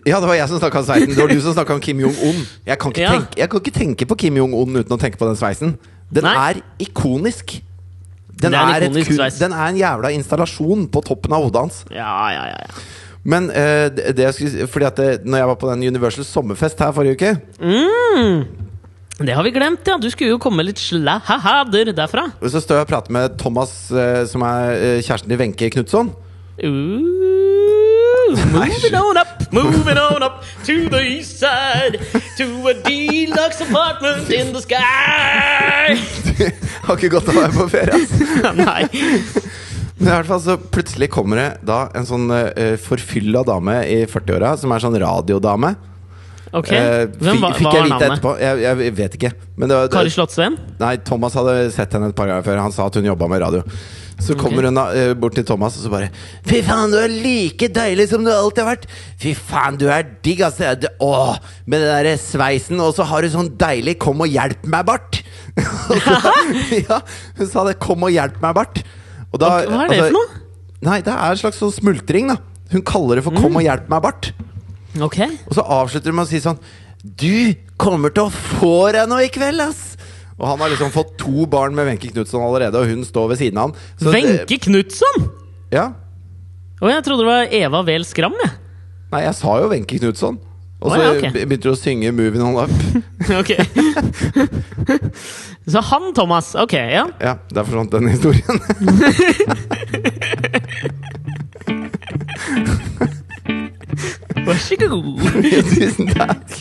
Ja, det var jeg som snakka om sveisen. Det var du som snakka om Kim Jong-un. Jeg, Ja. jeg kan ikke tenke på Kim Jong-un uten å tenke på den sveisen. Den Nei. er ikonisk. Den er er, ikonisk kun, sveis. den er en jævla installasjon på toppen av hodet hans. Ja, ja, ja. ja. Men eh, det, det jeg skulle, fordi at det, når jeg var på den Universal sommerfest her forrige uke Det har vi glemt, ja. Du skulle jo komme litt slahader derfra. Så står jeg og prater med Thomas, eh, som er eh, kjæresten til Wenche Knutson. Ooh, *laughs* moving on up, moving on up to the east side. To a deluxe apartment in the sky. *laughs* Har ikke godt av å være på ferie. ass. *laughs* Nei. Men i hvert fall så plutselig kommer det da en sånn uh, forfylla dame i 40-åra, som er sånn radiodame. Ok. Eh, Hvem var- fikk jeg vite etterpå. Jeg, jeg vet ikke. Men det, var- Kari Slottsveen? nei, Thomas hadde sett henne et par ganger før. Han sa at hun jobba med radio. Så kommer hun da, eh, bort til Thomas og så bare Fy faen, du er like deilig som du alltid har vært! Fy faen, du er digg, ass! Altså. Åh, med den derre sveisen, og så har du sånn deilig 'kom og hjelp meg'-bart! *laughs* *laughs* ja, hun sa det. 'Kom og hjelp meg'-bart. Og da- hva er det altså- for noe? Nei, det er en slags sånn smultring, da. Hun kaller det for 'kom og hjelp meg'-bart. Ok. Og så avslutter hun med å si sånn Du kommer til å få deg noe i kveld, ass! Og han har liksom fått to barn med Wenche Knutson allerede, og hun står ved siden av han. Wenche Knutson! Ja. Å, jeg trodde det var Eva Wehl Skram, jeg. Nei, jeg sa jo Wenche Knutson. Og så så ja, okay. begynte du å synge 'Moving On Up'. *laughs* Ok. *laughs* Så han Thomas. Ok, ja. Ja, der forsvant den historien. *laughs* Vær så god. Tusen takk.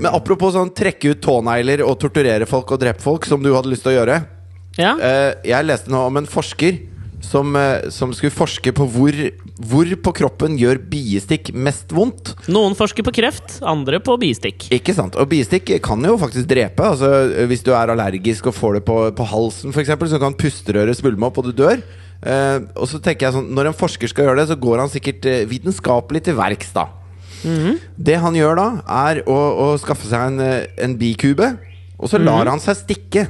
Men apropos sånn trekke ut tånegler og torturere folk og drepe folk, som du hadde lyst til å gjøre. Ja. Eh, jeg leste nå om en forsker som, eh, som skulle forske på hvor, hvor på kroppen gjør biestikk mest vondt. Noen forsker på kreft, andre på biestikk. Ikke sant? Og biestikk kan jo faktisk drepe. Altså, hvis du er allergisk og får det på, på halsen, f.eks., så kan pusterøret svulme opp, og du dør. Uh, og så tenker jeg sånn Når en forsker skal gjøre det, så går han sikkert eh, vitenskapelig til verks, da. Det han gjør da, er å, å skaffe seg en, eh, en bikube, og så lar han seg stikke.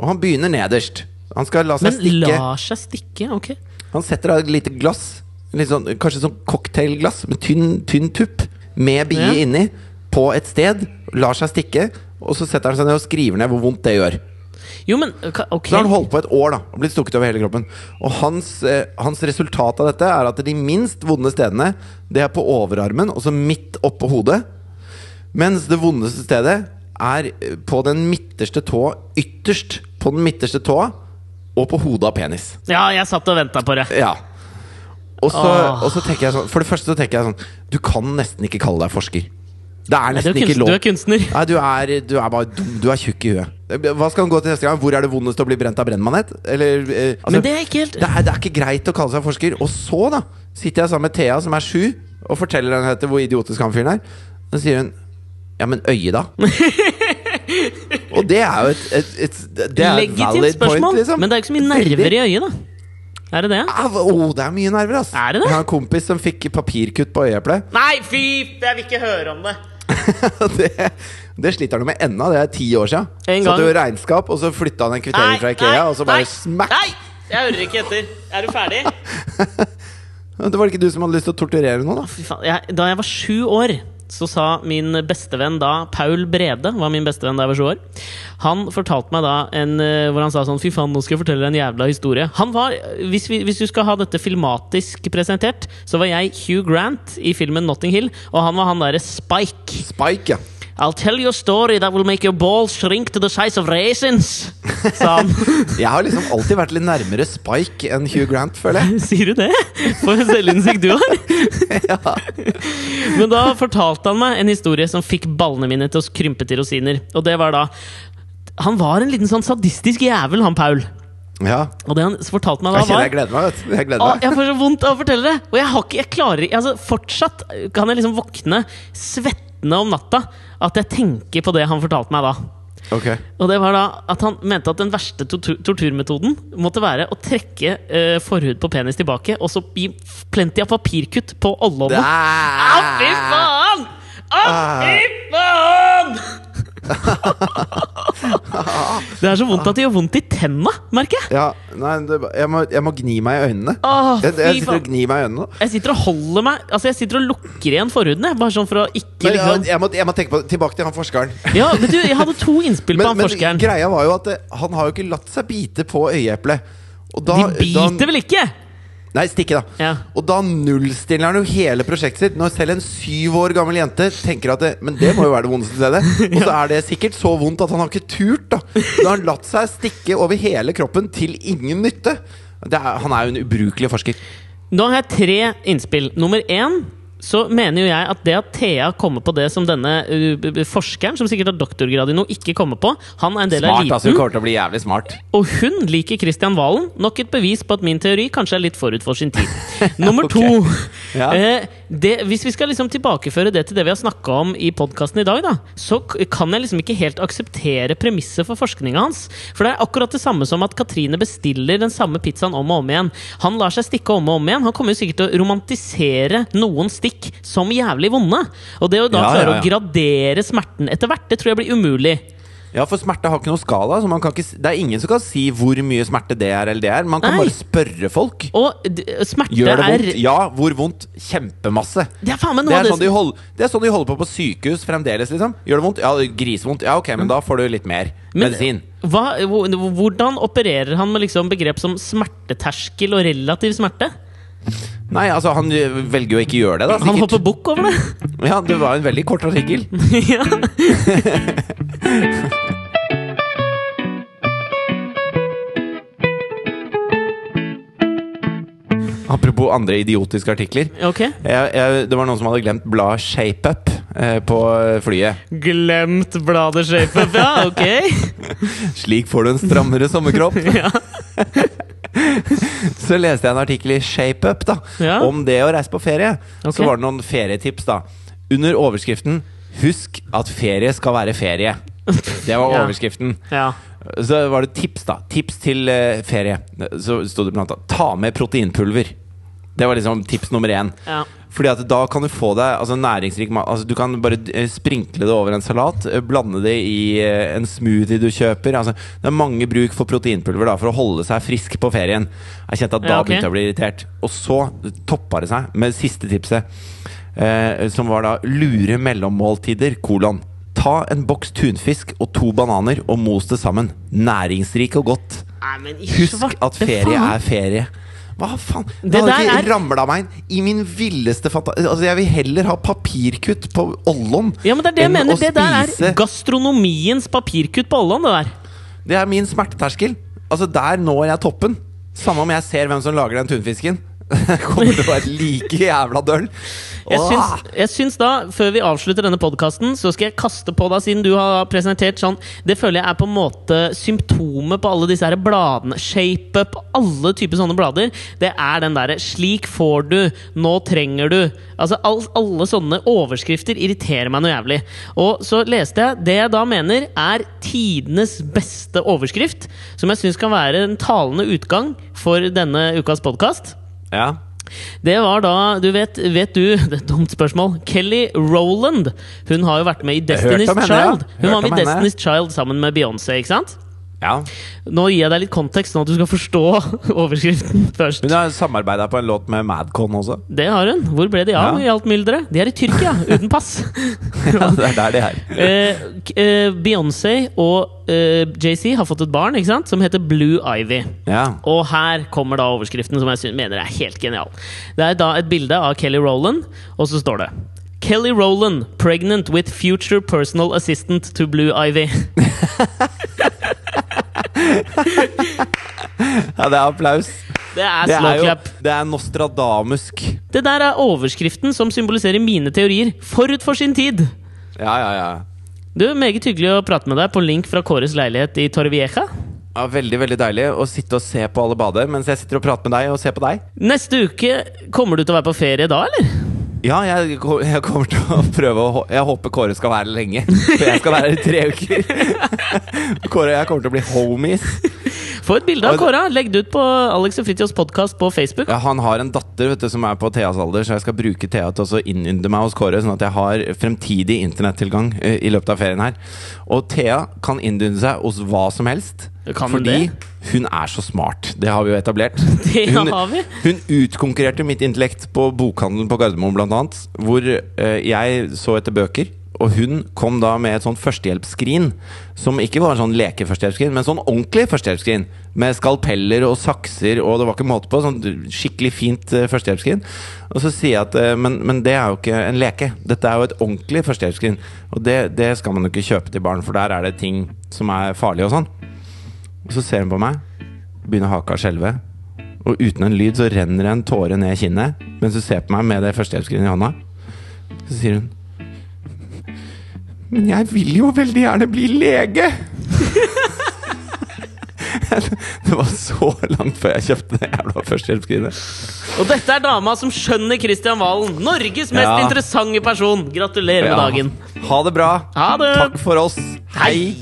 Og han begynner nederst. Han skal la seg Men stikke. lar seg stikke? Ok. Han setter av et lite glass, litt sånn, kanskje sånn cocktailglass med tynn, tynn tupp, med bie Ja. inni, på et sted. Lar seg stikke, og så setter han seg ned og skriver ned hvor vondt det gjør. Jo, men okay. Så har han holdt på et år da og blitt stukket over hele kroppen. Og hans, eh, hans resultat av dette er at de minst vonde stedene Det er på overarmen, og så midt oppå hodet. Mens det vondeste stedet er på den midterste tå, ytterst på den midterste tåa, og på hodet av penis. Ja, jeg satt og venta på det. Ja. Og så, og så tenker jeg sånn For det første så tenker jeg sånn Du kan nesten ikke kalle deg forsker. Det er Du er, ikke lov. du er kunstner. Nei, du er, du er bare dum. Du er tjukk i huet. Hva skal han gå til neste gang? Hvor er det vondest å bli brent av brennmanet? Eller eh, altså, Men det er ikke helt det, er, det er ikke greit å kalle seg forsker. Og så, da, sitter jeg sammen med Thea, som er sju, og forteller henne hvor idiotisk han fyren er. Så sier hun Ja, men øyet, da? *laughs* og det er jo et, et, et Det et Legitimt spørsmål, point, liksom. men det er jo ikke så mye nerver i øyet, da. Er det det? Au, oh, det er mye nerver, ass. Er det det? Jeg har en kompis som fikk papirkutt på øyeeplet. Nei, fy! Jeg vil ikke høre om det. *laughs* det, det sliter han med ennå. Det er ti år. En Satt jo regnskap, og så flytta han en kvittering fra Ikea, og så bare nei, smack! Nei! Jeg hører ikke etter. Er du ferdig? *laughs* Det var ikke du som hadde lyst til å torturere noen, da? Fy faen. Jeg, da jeg var sju år, så sa min bestevenn da Paul Brede var min bestevenn da jeg var sju år. Han fortalte meg da en eh, hvor han sa sånn Fy faen, nå skal jeg fortelle deg en jævla historie. Han var, hvis, vi, hvis du skal ha dette filmatisk presentert, så var jeg Hugh Grant i filmen Notting Hill, og han var han derre Spike. Spike, ja. I'll tell you a story that will make your balls shrink to the size of raisins. *laughs* Jeg har liksom alltid vært litt nærmere Spike enn Hugh Grant, føler jeg. *laughs* Sier du det? For en selvinnsikt du har! *laughs* Ja. Men da fortalte han meg en historie som fikk ballene mine til å krympe til rosiner. Og det var da Han var en liten sånn sadistisk jævel, han Paul. ja. Og det han fortalte meg da, Jeg jeg gleder meg. Jeg gleder Å, meg. jeg får så vondt av å fortelle det! Og jeg har ikke Jeg klarer ikke altså, Fortsatt kan jeg liksom våkne svettende om natta at jeg tenker på det han fortalte meg da. Ok. Og det var da at han mente at den verste tortur torturmetoden måtte være å trekke uh, forhud på penis tilbake, og så gi plenty av papirkutt på ollåndet. Å, fy faen! Å, fy faen! *laughs* det er så vondt at det gjør vondt i tenna, merker jeg. Ja, nei, det, jeg, må, jeg må gni meg i øynene. Åh, Jeg, jeg sitter og gnir meg i øynene. Jeg sitter og holder meg Altså jeg sitter og lukker igjen forhudene. Bare sånn for å ikke Men, liksom jeg, må, jeg må tenke på Tilbake til han forskeren. Ja, men du, Jeg hadde to innspill på Men, han men forskeren. greia var jo at det, han har jo ikke latt seg bite på øyeeplet. Da, De biter da, vel ikke? Nei, stikke, da. Ja. Og da nullstiller han jo hele prosjektet sitt. Når selv en syv år gammel jente tenker at det, Men det må jo være det vondeste stedet. *laughs* Og så er det sikkert så vondt at han har ikke turt. Da Da har han latt seg stikke over hele kroppen til ingen nytte. Det er, han er jo en ubrukelig forsker. Nå har jeg tre innspill. Nummer én så mener jo jeg at det at Thea kommer på det som denne uh, forskeren, som sikkert har doktorgrad i noe, ikke kommer på Han er en del av Smart, altså. Hun eliten, kommer til å bli jævlig smart. og hun liker Christian Valen. Nok et bevis på at min teori kanskje er litt forut for sin tid. *laughs* Nummer to. *laughs* Ja. Eh, det, hvis vi skal liksom tilbakeføre det til det vi har snakka om i podkasten i dag, da, så kan jeg liksom ikke helt akseptere premisset for forskninga hans. For det er akkurat det samme som at Katrine bestiller den samme pizzaen om og om igjen. Han lar seg stikke om og om igjen. Han kommer jo sikkert til å romantisere noen stikk som jævlig vonde. Og det å da Ja, klare ja, ja. å gradere smerten etter hvert, det tror jeg blir umulig. Ja, for smerte har ikke noe skala. Så man kan ikke, det er ingen som kan si hvor mye smerte det er eller det er. Man kan Nei. bare spørre folk. Og smerte Gjør det er vondt? Ja, hvor vondt? Kjempemasse. Det er faen meg Det er, sånn det de hold, det er sånn de holder på på sykehus fremdeles, liksom. Gjør det vondt? Ja, grisevondt. Ja, ok, men da får du litt mer Men- medisin. hva, Hvordan opererer han med liksom begrep som smerteterskel og relativ smerte? Nei, altså, han velger jo ikke å gjøre det, da. Han hopper bukk over det! Ja, det var en veldig kort artikkel. *laughs* ja. Apropos andre idiotiske artikler. Okay. Jeg, jeg, det var noen som hadde glemt bladet ShapeUp eh, på flyet. Glemt bladet ShapeUp, ja, ok. *laughs* Slik får du en strammere sommerkropp. *laughs* Ja. *laughs* Så leste jeg en artikkel i ShapeUp da Ja. om det å reise på ferie. Okay. Så var det noen ferietips, da. Under overskriften 'Husk at ferie skal være ferie'. Det var *laughs* overskriften. ja. Så var det tips, da. Tips til eh, ferie. Så sto det blant annet 'ta med proteinpulver'. Det var liksom tips nummer én. ja. Fordi at da kan du få deg altså, næringsrik mat. Altså, du kan bare eh, sprinkle det over en salat. eh, Blande det i eh, en smoothie du kjøper. Altså, det er mange bruk for proteinpulver da, for å holde seg frisk på ferien. Jeg kjente at da Ja, okay. begynte jeg å bli irritert. Og så toppa det seg med det siste tipset, eh, som var da lure mellommåltider, kolon. Ta en boks tunfisk og to bananer og mos det sammen. Næringsrik og godt. Nei, Husk at ferie faen. er ferie. Hva faen? Det, Det hadde ikke er- ramla meg inn i min villeste fantasi Altså, jeg vil heller ha papirkutt på Ollon Ja, men det er det jeg mener. å Det der er gastronomiens papirkutt på Ollon, det der. Det er min smerteterskel. Altså, der når jeg toppen. Samme om jeg ser hvem som lager den tunfisken. *laughs* Kommer til å være like jævla døll. Jeg syns, jeg syns da, før vi avslutter denne podkasten, så skal jeg kaste på deg, siden du har presentert sånn Det føler jeg er på en måte symptomet på alle disse her bladene. ShapeUp, alle typer sånne blader. Det er den derre 'slik får du', 'nå trenger du'. Altså all, Alle sånne overskrifter irriterer meg noe jævlig. Og så leste jeg det jeg da mener er tidenes beste overskrift, som jeg syns kan være en talende utgang for denne ukas podkast. Ja. Det var da Du vet, vet du *laughs* Det er et dumt spørsmål. Kelly Rowland. Hun har jo vært med i Destiny's henne. Child. Hun var med i. Destiny's Child sammen med Beyoncé, ikke sant? Ja. Nå gir jeg deg litt kontekst, sånn at du skal forstå *laughs* overskriften først. Hun har samarbeida på en låt med Madcon også. Det har hun. Hvor ble de av Ja. i alt mylderet? De er i Tyrkia, *laughs* uten pass. *laughs* Ja, det er der de er. Eh, eh, Beyoncé og eh, JC har fått et barn ikke sant? som heter Blue Ivy. Ja. Og her kommer da overskriften som jeg mener er helt genial. Det er da et bilde av Kelly Rowland, og så står det Kelly Rowland, pregnant with future personal assistant to Blue Ivy. Ja, det er applaus. Det er slow clap. det er nostradamusk. Det der er overskriften som symboliserer mine teorier forut for sin tid. Ja, ja, ja. Du, Meget hyggelig å prate med deg på link fra Kåres leilighet i Torvieja. Ja, veldig veldig deilig å sitte og se på alle bader mens jeg sitter og prater med deg og ser på deg. Neste uke kommer du til å være på ferie da, eller? Ja, jeg, jeg kommer til å prøve å Jeg håper Kåre skal være lenge. For jeg skal være her i tre uker. *laughs* Kåre og jeg kommer til å bli homies. Få et bilde av Kåre. Legg det ut på Alex og Fritjofs podkast på Facebook. Ja, han har en datter vet du, som er på Theas alder, så jeg skal bruke Thea til å innynde meg hos Kåre, sånn at jeg har fremtidig internettilgang eh, i løpet av ferien her. Og Thea kan innynde seg hos hva som helst. Fordi det? hun er så smart. Det har vi jo etablert. *laughs* Det hun, har vi. Hun utkonkurrerte mitt intellekt på bokhandelen på Gardermoen, blant annet. Hvor eh, jeg så etter bøker. Og hun kom da med et sånn førstehjelpsskrin. Som ikke var sånn lekeførstehjelpsskrin, men sånn ordentlig førstehjelpsskrin. Med skalpeller og sakser, og det var ikke måte på. Sånn skikkelig fint eh, førstehjelpsskrin. Og så sier jeg at eh, men, men det er jo ikke en leke. Dette er jo et ordentlig førstehjelpsskrin. Og det, det skal man jo ikke kjøpe til barn, for der er det ting som er farlige og sånn. Og så ser hun på meg, begynner haka å skjelve. Og uten en lyd så renner en tåre ned kinnet mens hun ser på meg med det førstehjelpsskrinet i hånda. Så sier hun Men jeg vil jo veldig gjerne bli lege! *laughs* det var så langt før jeg kjøpte det jævla førstehjelpsskrinet. Og dette er dama som skjønner Kristian Valen! Norges mest Ja. interessante person! Gratulerer med Ja. dagen. Ha det bra. Ha det! Takk for oss. Hei.